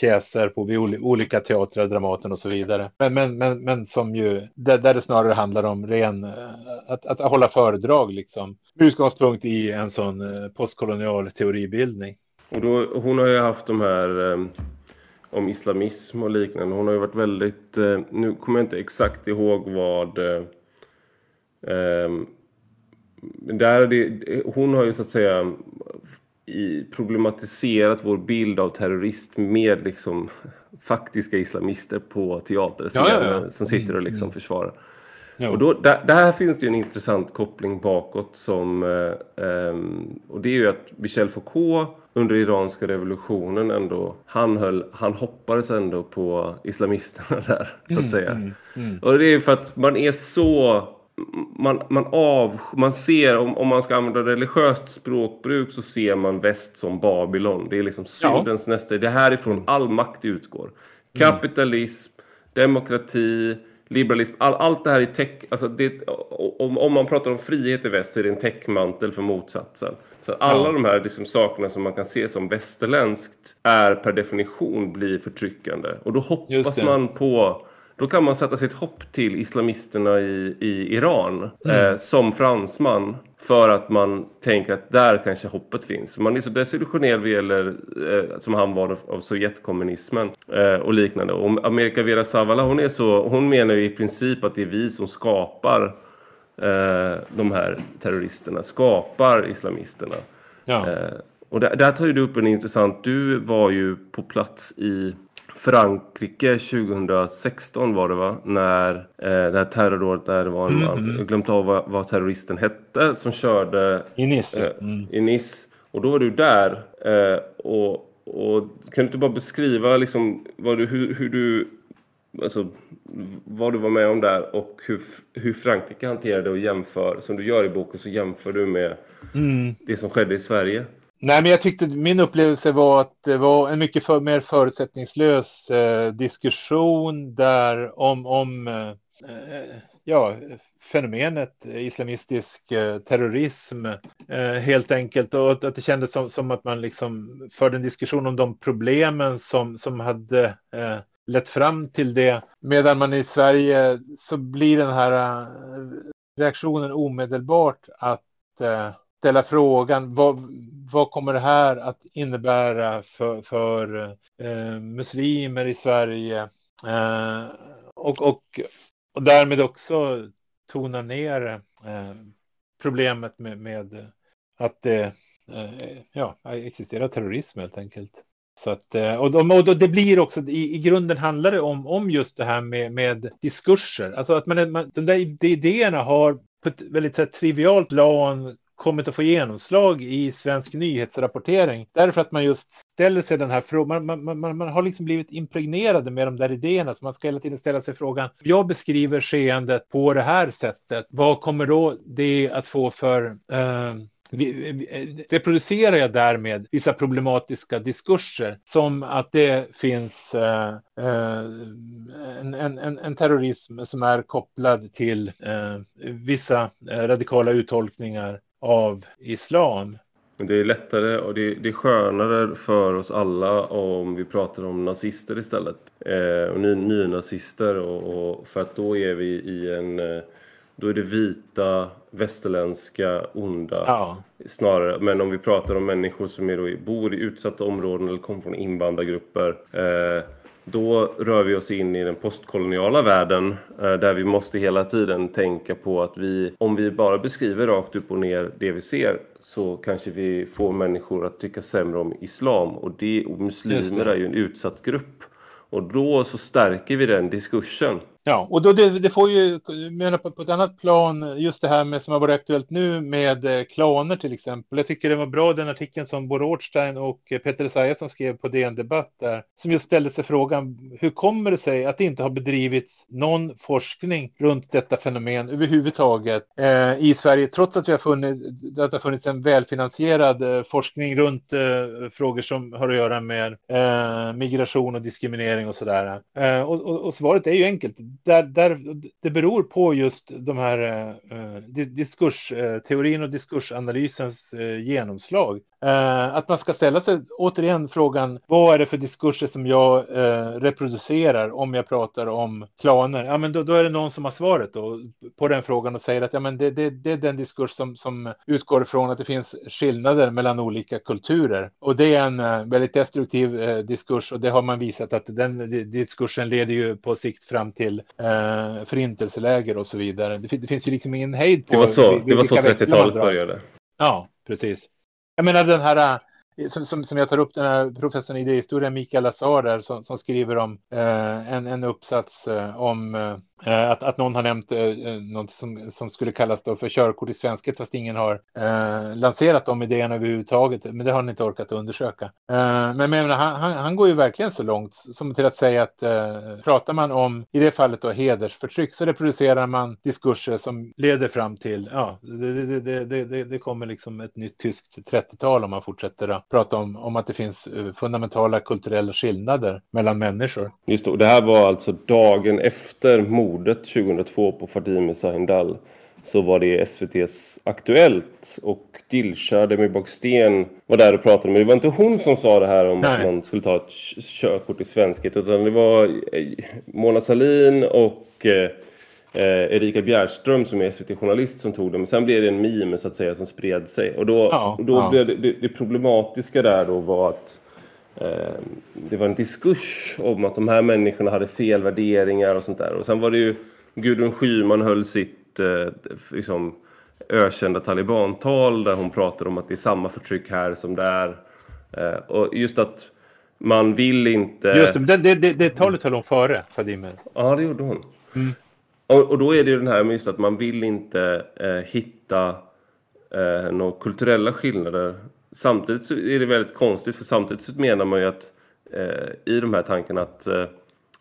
pjäser på olika teatrar, Dramaten och så vidare. Men, men, men, men som ju, där, där det snarare handlar om ren, att, att, att hålla föredrag liksom. Med utgångspunkt i en sån postkolonial teoribildning. Och då, hon har ju haft de här eh, om islamism och liknande. Hon har ju varit väldigt, eh, nu kommer jag inte exakt ihåg vad eh, ehm, där är det, hon har ju så att säga i, problematiserat vår bild av terrorist med liksom faktiska islamister på teaterscenen Ja, ja, ja. som sitter och liksom Mm, försvarar. Ja. Och då, där, där finns det ju en intressant koppling bakåt som eh, ehm, och det är ju att Michel Foucault under iranska revolutionen ändå han höll, han hoppades ändå på islamisterna där så att säga. Mm, mm. Och det är för att man är så man, man, av, man ser, om, om man ska använda religiöst språkbruk så ser man väst som Babylon. Det är liksom Ja. syndens nästa. Det är härifrån all makt utgår. Kapitalism, demokrati, liberalism, all, allt det här är tech, alltså det, om, om man pratar om frihet i väst så är det en täckmantel för motsatsen. Så alla Ja. de här liksom sakerna som man kan se som västerländskt är per definition blir förtryckande. Och då hoppas man på då kan man sätta sitt hopp till islamisterna i, i Iran Mm. eh, som fransman för att man tänker att där kanske hoppet finns. Man är så desillusionerad vad gäller, eh, som han var av, Sovjetkommunismen eh, och liknande. Och America Vera Zavala hon, är så, hon menar ju i princip att det är vi som skapar eh, de här terroristerna, skapar islamisterna. Ja. Eh, och där, där tar du upp en intressant, du var ju på plats i Frankrike 2016 var det va? När eh, det här terrordådet där det var en man, Mhm. jag har glömt av vad, vad terroristen hette, som körde I Nice. eh, Mm. i Nice. Och då var du där. Eh, och, och kan du inte bara beskriva liksom vad du, hur, hur du Alltså, vad du var med om där och hur, hur Frankrike hanterade och jämför, som du gör i boken, så jämför du med Mm. det som skedde i Sverige. Nej, men jag tyckte min upplevelse var att det var en mycket för, mer förutsättningslös eh, diskussion där om, om eh, ja, fenomenet islamistisk eh, terrorism eh, helt enkelt och att, att det kändes som, som att man liksom förde en diskussion om de problemen som, som hade eh, lett fram till det. Medan man i Sverige så blir den här eh, reaktionen omedelbart att eh, ställa frågan vad, vad kommer det här att innebära för, för eh, muslimer i Sverige? Eh, och, och, och därmed också tona ner eh, problemet med, med att det ja, existerar terrorism helt enkelt. Så att, eh, och, de, och det blir också, i, i grunden handlar det om, om just det här med, med diskurser. Alltså att man, man, de där idéerna har på ett väldigt här, trivialt plan kommit att få genomslag i svensk nyhetsrapportering. Därför att man just ställer sig den här frågan. Man, man, man, man, har liksom blivit impregnerade med de där idéerna. Så man ska hela tiden ställa sig frågan. Jag beskriver skeendet på det här sättet. Vad kommer då det att få för eh, eh reproducerar jag därmed vissa problematiska diskurser som att det finns eh, eh en, en, en, terrorism som är kopplad till eh, vissa eh, radikala uttolkningar av islam. Det är lättare och det är, det är skönare för oss alla om vi pratar om nazister istället. Eh, och ny, nynazister och, och, för att då är vi i en... Eh, då är det vita, västerländska, onda ja. snarare. Men om vi pratar om människor som är då, bor i utsatta områden eller kommer från invandrargrupper eh, då rör vi oss in i den postkoloniala världen eh, där vi måste hela tiden tänka på att vi, om vi bara beskriver rakt upp och ner det vi ser så kanske vi får människor att tycka sämre om islam och, det, och muslimer är ju en utsatt grupp. Och då så stärker vi den diskursen. Ja, och då det, det får ju, menar på, på ett annat plan, just det här med som har varit aktuellt nu med eh, klaner till exempel. Jag tycker det var bra den artikeln som Bo Rothstein och eh, Peter Esaiasson skrev på DN Debatt där, som just ställde sig frågan, hur kommer det sig att det inte har bedrivits någon forskning runt detta fenomen överhuvudtaget eh, i Sverige, trots att vi har funnit, att det har funnits en välfinansierad eh, forskning runt eh, frågor som har att göra med eh, migration och diskriminering och sådär. Eh, och, och, och svaret är ju enkelt där, där, det beror på just de här eh, eh diskursteorin eh, och diskursanalysens eh, genomslag. Eh, att man ska ställa sig återigen frågan, vad är det för diskurser som jag eh, reproducerar om jag pratar om klaner? Ja, men då, då, är det någon som har svaret då, på den frågan och säger att ja, men det, det, det är den diskurs som, som utgår från att det finns skillnader mellan olika kulturer. Och det är en eh, väldigt destruktiv eh, diskurs och det har man visat att den diskursen leder ju på sikt fram till eh, förintelseläger och så vidare. Det, det finns ju liksom ingen hejd på... Det var så, det var så 30-talet började. Ja, precis. Jag menar den här äh, som, som, som jag tar upp den här professorn i idéhistoria, Mikael Azar där, som, som skriver om eh, en, en uppsats eh, om eh, att, att någon har nämnt eh, eh, något som, som skulle kallas då för körkort i svenska fast ingen har eh, lanserat de idéerna överhuvudtaget. Men det har han inte orkat undersöka. Eh, men menar, han, han, han, går ju verkligen så långt som till att säga att eh, pratar man om, i det fallet då hedersförtryck, så reproducerar man diskurser som leder fram till, ja, det, det, det, det, det kommer liksom ett nytt tyskt 30-tal om man fortsätter då prata om, om att det finns eh, fundamentala kulturella skillnader mellan människor. Just det, det här var alltså dagen efter mordet 2002 på Fadime Sahindal så var det SVTs Aktuellt och Dilshah Demirbogsten var där och pratade. Men det var inte hon som sa det här om Nej. att man skulle ta ett körkort i svenskhet utan det var eh, Mona Salin och eh, Erika Bjärström som är SVT-journalist som tog det. Men sen blev det en meme så att säga som spred sig. Och då, ja, och då ja. blev det, det, det, problematiska där då var att eh, det var en diskurs om att de här människorna hade fel värderingar och sånt där. Och sen var det ju Gudrun Schyman höll sitt eh, liksom, ökända talibantal där hon pratade om att det är samma förtryck här som där. Eh, och just att man vill inte... Just det, det, det, det talet höll hon före Fadime. Ja, det gjorde hon. Mm. Och, och, då är det ju den här med just att man vill inte eh, hitta eh, några kulturella skillnader. Samtidigt så är det väldigt konstigt för samtidigt så menar man ju att eh, i de här tankarna att eh,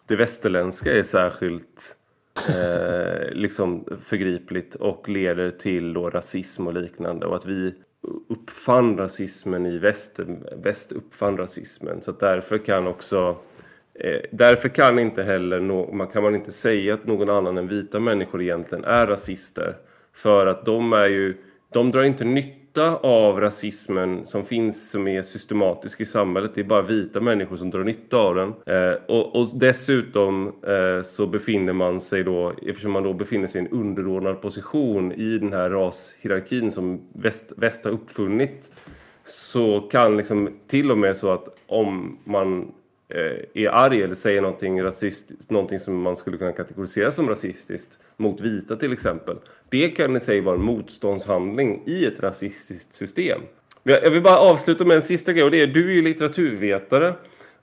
det västerländska är särskilt eh, liksom förgripligt och leder till då rasism och liknande och att vi uppfann rasismen i väst, väst uppfann rasismen så att därför kan också Eh, därför kan, inte heller no man, kan man inte säga att någon annan än vita människor egentligen är rasister. För att de är ju, de drar inte nytta av rasismen som finns som är systematisk i samhället. Det är bara vita människor som drar nytta av den. Eh, och, och, dessutom eh, så befinner man sig då, eftersom man då befinner sig i en underordnad position i den här rashierarkin som väst, väst har uppfunnit så kan liksom till och med så att om man Eh, är arg eller säger någonting rasistiskt, någonting som man skulle kunna kategorisera som rasistiskt mot vita till exempel. Det kan i sig vara en motståndshandling i ett rasistiskt system. Jag vill bara avsluta med en sista grej och det är du är ju litteraturvetare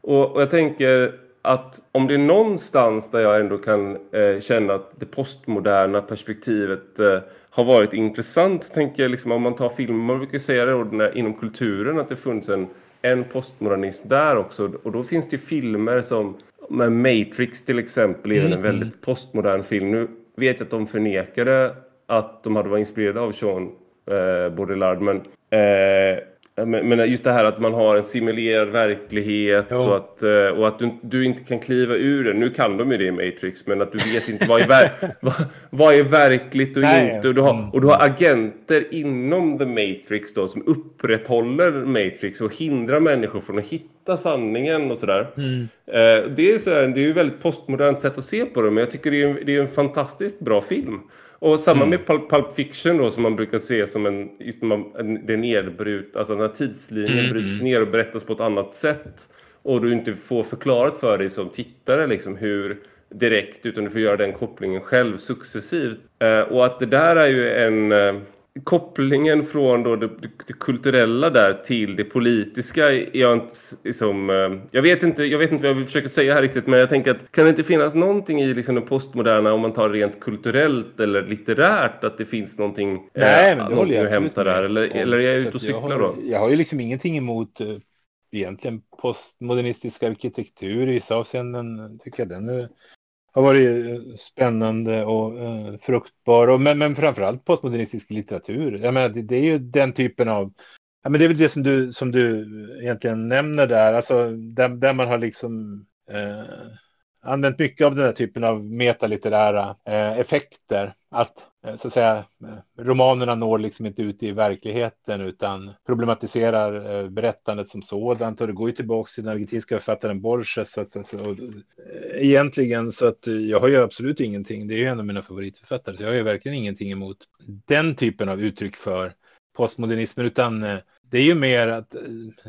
och, och jag tänker att om det är någonstans där jag ändå kan eh, känna att det postmoderna perspektivet eh, har varit intressant, tänker jag liksom om man tar filmer, man brukar säga det inom kulturen att det funnits en, en postmodernism där också och då finns det filmer som med Matrix till exempel är mm. en väldigt postmodern film. Nu vet jag att de förnekade att de hade varit inspirerade av Sean eh, Baudrillard men eh, men just det här att man har en simulerad verklighet jo. och att, eh, och att du, du, inte kan kliva ur den. Nu kan de ju det i Matrix, men att du vet inte vad är, ver vad, vad, är verkligt och Nej. inte. Och du, har, mm. och du har agenter inom The Matrix då som upprätthåller Matrix och hindrar människor från att hitta sanningen och sådär. Mm. Eh, det är ju ett väldigt postmodernt sätt att se på det, men jag tycker det är, det är en fantastiskt bra film. Och samma mm. med Pulp, Pulp, Fiction då som man brukar se som en, en det nedbrut, alltså när tidslinjen mm. bryts ner och berättas på ett annat sätt. Och du inte får förklarat för dig som tittare liksom hur direkt utan du får göra den kopplingen själv successivt. Eh, och att det där är ju en eh, kopplingen från då det, det, kulturella där till det politiska är jag inte liksom, jag vet inte jag vet inte vad jag försöka säga här riktigt men jag tänker att kan det inte finnas någonting i liksom det postmoderna om man tar rent kulturellt eller litterärt att det finns någonting Nej, eh, men det håller jag hämta där eller, eller är jag ute och cyklar då? Jag har ju liksom ingenting emot eh, egentligen postmodernistisk arkitektur i vissa avseenden tycker jag den är har varit eh, spännande och eh, fruktbar. Och, men, men framförallt postmodernistisk litteratur. Jag menar, det, det, är ju den typen av... Ja, men det är väl det som du, som du egentligen nämner där. Alltså, där, där man har liksom... eh, använt mycket av den här typen av metalitterära eh, effekter. Att, Eh, så att säga, eh, romanerna når liksom inte ut i verkligheten utan problematiserar eh, berättandet som sådant. Och det går ju tillbaka till den argentinska författaren Borges. Så, så, så, och, egentligen så att jag har ju absolut ingenting, det är ju en av mina favoritförfattare, så jag har ju verkligen ingenting emot den typen av uttryck för postmodernismen, utan det är ju mer att,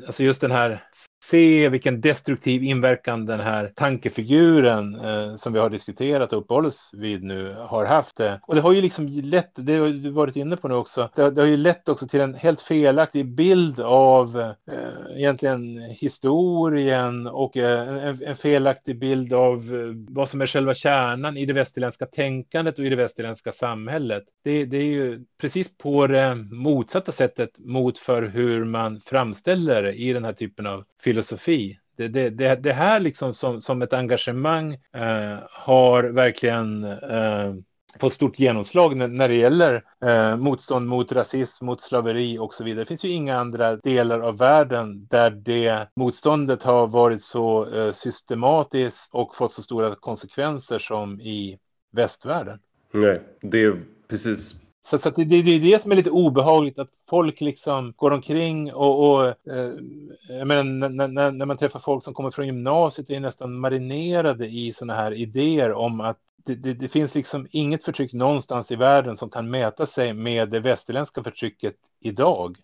alltså just den här se vilken destruktiv inverkan den här tankefiguren eh, som vi har diskuterat och uppehållit oss vid nu har haft. Eh, och det har ju liksom lett, det har du varit inne på nu också, det, det har ju lett också till en helt felaktig bild av eh, egentligen historien och eh, en, en, felaktig bild av eh, vad som är själva kärnan i det västerländska tänkandet och i det västerländska samhället. Det, det är ju precis på det motsatta sättet mot för hur man framställer det i den här typen av filosofi. Det, det, det, det här liksom som, som ett engagemang eh, har verkligen eh, fått stort genomslag när, när det gäller eh, motstånd mot rasism, mot slaveri och så vidare. Det finns ju inga andra delar av världen där det motståndet har varit så eh, systematiskt och fått så stora konsekvenser som i västvärlden. Nej, det är precis så, så det, det, är det som är lite obehagligt, att folk liksom går omkring och, och eh, menar, när, när, när, man träffar folk som kommer från gymnasiet och är nästan marinerade i sådana här idéer om att det, det, det, finns liksom inget förtryck någonstans i världen som kan mäta sig med det västerländska förtrycket idag.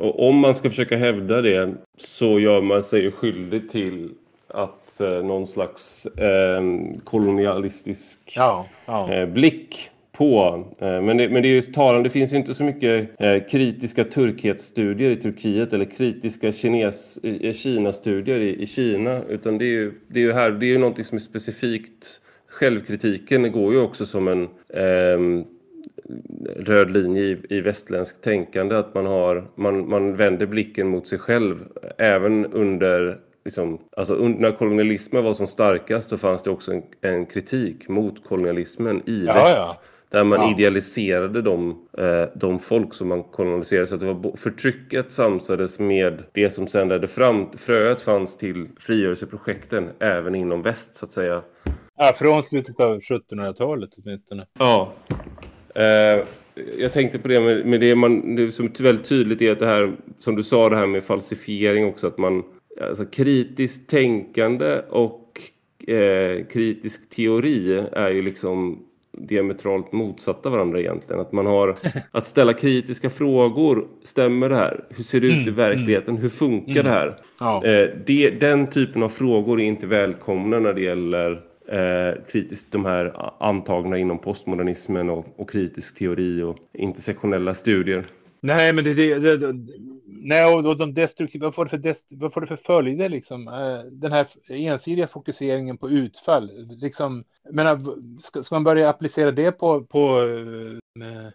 Och om man ska försöka hävda det så gör man sig skyldig till att eh, någon slags eh, kolonialistisk ja, ja. Eh, blick på. Eh, men det, men det är ju talande, det finns ju inte så mycket eh, kritiska turkhetsstudier i Turkiet eller kritiska kines, Kina-studier i, i Kina. Utan det är ju, det är ju här, det är ju någonting som är specifikt. Självkritiken går ju också som en eh, röd linje i, i västländskt tänkande. Att man, har, man, man vänder blicken mot sig själv även under Liksom, alltså när kolonialismen var som starkast så fanns det också en, en kritik mot kolonialismen i ja, väst. Ja. Där man ja. idealiserade de, eh, de folk som man koloniserade. Så att det var förtrycket samsades med det som sen ledde fram. Fröet fanns till frigörelseprojekten även inom väst så att säga. Ja, från slutet av 1700-talet åtminstone. Ja. Eh, jag tänkte på det med, med det, man, det som är väldigt tydligt är att det här, som du sa, det här med falsifiering också. Att man, alltså kritiskt tänkande och eh, kritisk teori är ju liksom diametralt motsatta varandra egentligen. Att man har att ställa kritiska frågor. Stämmer det här? Hur ser det ut i Mm, verkligheten? Hur funkar Mm. det här? Ja. Eh, det, den typen av frågor är inte välkomna när det gäller eh, kritiskt, de här antagna inom postmodernismen och, och kritisk teori och intersektionella studier. Nej, men det, det, det, det nej, och de destruktiva, vad får det för, dest, vad får det för följder liksom? Eh, den här ensidiga fokuseringen på utfall, liksom, menar, ska, ska man börja applicera det på, på eh,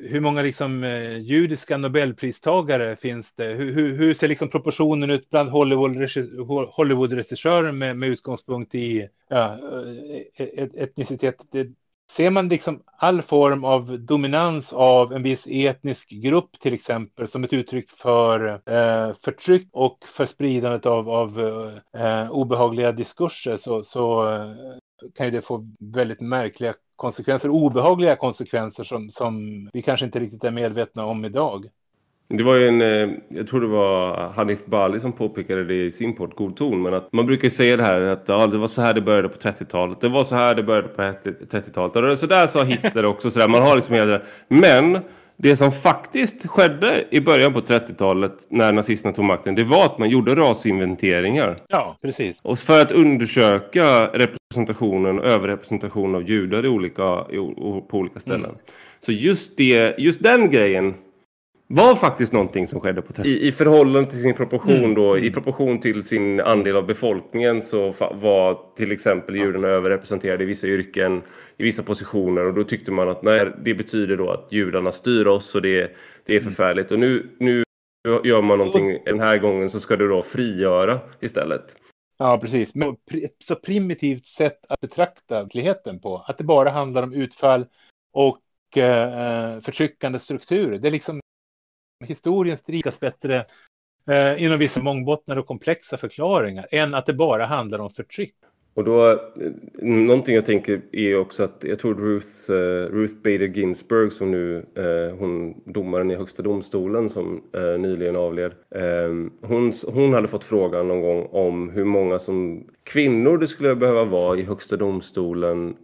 hur många liksom, eh, judiska nobelpristagare finns det? Hur, hur, hur ser liksom proportionen ut bland Hollywood-regissörer Hollywood med, med utgångspunkt i ja, e-, e-, etnicitet? Det, ser man liksom all form av dominans av en viss etnisk grupp till exempel som ett uttryck för eh, förtryck och för spridandet av, av eh, obehagliga diskurser så, så eh, kan ju det få väldigt märkliga konsekvenser, obehagliga konsekvenser som, som vi kanske inte riktigt är medvetna om idag. Det var ju en, eh, jag tror det var Hanif Bali som påpekade det i sin podd God ton. Men att man brukar säga det här att ja, det var så här det började på 30-talet. Det var så här det började på 30-talet. Och så där sa Hitler också. Så där. Man har liksom hela det. Men det som faktiskt skedde i början på 30-talet när nazisterna tog makten. Det var att man gjorde rasinventeringar. Ja, precis. Och för att undersöka representationen och överrepresentationen av judar i olika, i, på olika ställen. Mm. Så just, det, just den grejen var faktiskt någonting som skedde på I, I förhållande till sin proportion då, mm. i proportion till sin andel av befolkningen så var till exempel judarna överrepresenterade i vissa yrken, i vissa positioner och då tyckte man att nej, det betyder då att judarna styr oss och det, det är förfärligt. Och nu, nu gör man någonting, den här gången så ska det då frigöra istället. Ja, precis. Men så primitivt sätt att betrakta verkligheten på, att det bara handlar om utfall och eh, förtryckande strukturer. Det är liksom historien strikas bättre eh, inom vissa mångbottnade och komplexa förklaringar än att det bara handlar om förtryck. Och då, eh, någonting jag tänker är också att jag tror Ruth, uh, Ruth Bader Ginsburg som nu, uh, hon domaren i högsta domstolen som uh, nyligen avled. hon, hon hade fått frågan någon gång om hur många som kvinnor det skulle behöva vara i högsta domstolen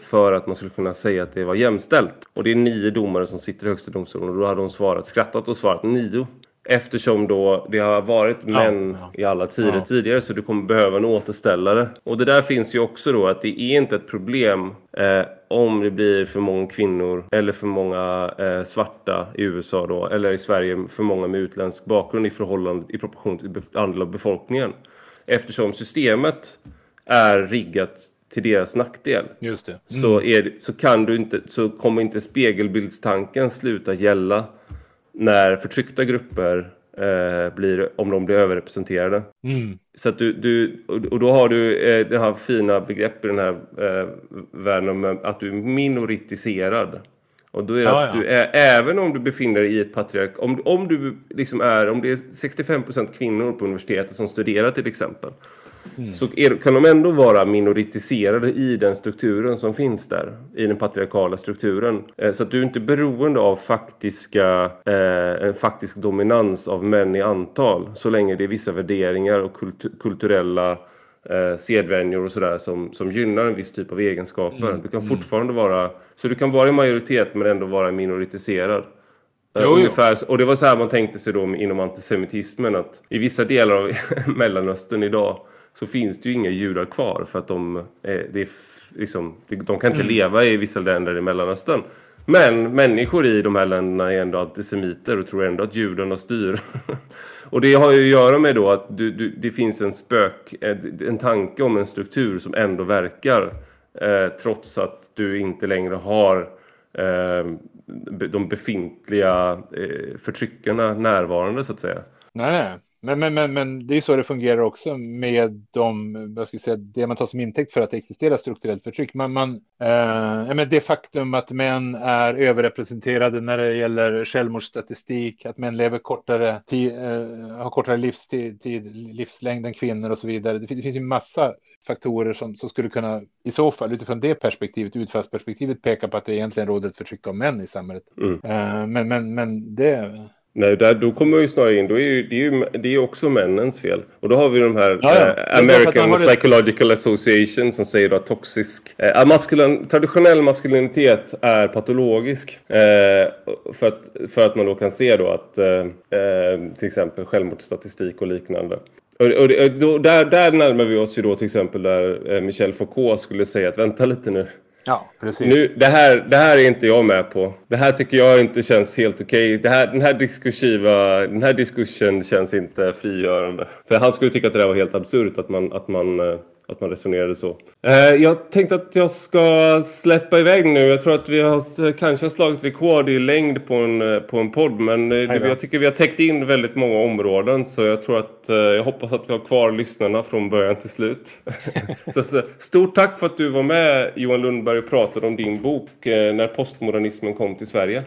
för att man skulle kunna säga att det var jämställt. Och det är nio domare som sitter i högsta domstolen och då hade hon svarat, skrattat och svarat nio. Eftersom då det har varit ja, män ja. i alla tider ja. tidigare så du kommer behöva en återställare. Och det där finns ju också då att det är inte ett problem eh, om det blir för många kvinnor eller för många eh, svarta i USA då eller i Sverige för många med utländsk bakgrund i förhållande i proportion till andel av befolkningen. Eftersom systemet är riggat till deras nackdel. Just det. Mm. Så, är, så kan du inte så kommer inte spegelbildstanken sluta gälla när förtryckta grupper eh, blir, om de blir överrepresenterade. Mm. Så du, du, och då har du eh, det här fina begreppet i den här eh, världen om att du är minoritiserad. Och då är ja, att du är, även om du befinner dig i ett patriark, om, om du liksom är, om det är 65% kvinnor på universitetet som studerar till exempel. Mm. Så är, kan de ändå vara minoritiserade i den strukturen som finns där. I den patriarkala strukturen. Eh, så att du är inte beroende av faktiska, eh, en faktisk dominans av män i antal. Så länge det är vissa värderingar och kultu kulturella eh, sedvänjor och sådär som, som gynnar en viss typ av egenskaper. Mm. Du kan fortfarande vara, så du kan vara i majoritet men ändå vara minoritiserad. Jo, Ungefär, jo. och det var så här man tänkte sig då inom antisemitismen att i vissa delar av Mellanöstern idag så finns det ju inga judar kvar för att de, det är liksom, de kan inte mm. leva i vissa länder i Mellanöstern. Men människor i de här länderna är ändå antisemiter och tror ändå att judarna styr. och det har ju att göra med då att du, du, det finns en spök, en tanke om en struktur som ändå verkar eh, trots att du inte längre har eh, de befintliga eh, förtryckarna närvarande så att säga. Nej, nej. Men, men, men, men det är så det fungerar också med de, vad ska jag säga, det man tar som intäkt för att det existerar strukturellt förtryck. Man, man, eh, men det faktum att män är överrepresenterade när det gäller självmordsstatistik, att män lever kortare, tid, eh, har kortare livstid, tid, livslängd än kvinnor och så vidare. Det, det finns ju massa faktorer som, som skulle kunna, i så fall utifrån det perspektivet, utfallsperspektivet, peka på att det egentligen råder ett förtryck av män i samhället. Mm. Eh, men, men, men det Nej, där, då kommer ju snarare in, då är ju, det, är ju, det är också männens fel. Och då har vi de här Ja, ja. eh, American Psychological Association som säger då att toxisk, eh, maskulin, traditionell maskulinitet är patologisk. Eh, för, att, för att man då kan se då att eh, eh till exempel självmordsstatistik och liknande. Och, och, och då, där, där närmar vi oss ju då till exempel där eh, Michel Foucault skulle säga att vänta lite nu. Ja, precis. Nu, det, här, det här är inte jag med på. Det här tycker jag inte känns helt okej. Okay. Den här diskursiva, den här diskursen känns inte frigörande. För han skulle tycka att det där var helt absurt att man, att man eh, att man resonerade så. Eh, jag tänkte att jag ska släppa iväg nu. Jag tror att vi har kanske slagit rekord i längd på en, eh, på en podd. Men eh, jag tycker vi har täckt in väldigt många områden. Så jag tror att jag hoppas att vi har kvar lyssnarna från början till slut. så, stort tack för att du var med Johan Lundberg och pratade om din bok När postmodernismen kom till Sverige.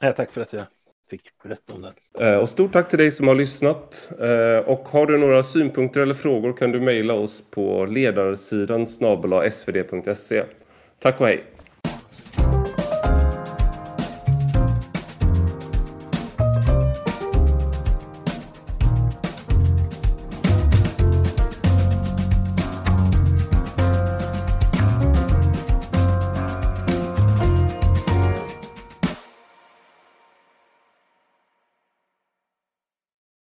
Ja, tack för att jag fick berätta om den. Eh, och stort tack till dig som har lyssnat. Eh, och har du några synpunkter eller frågor kan du mejla oss på ledarsidan snabel svd.se. Tack och hej!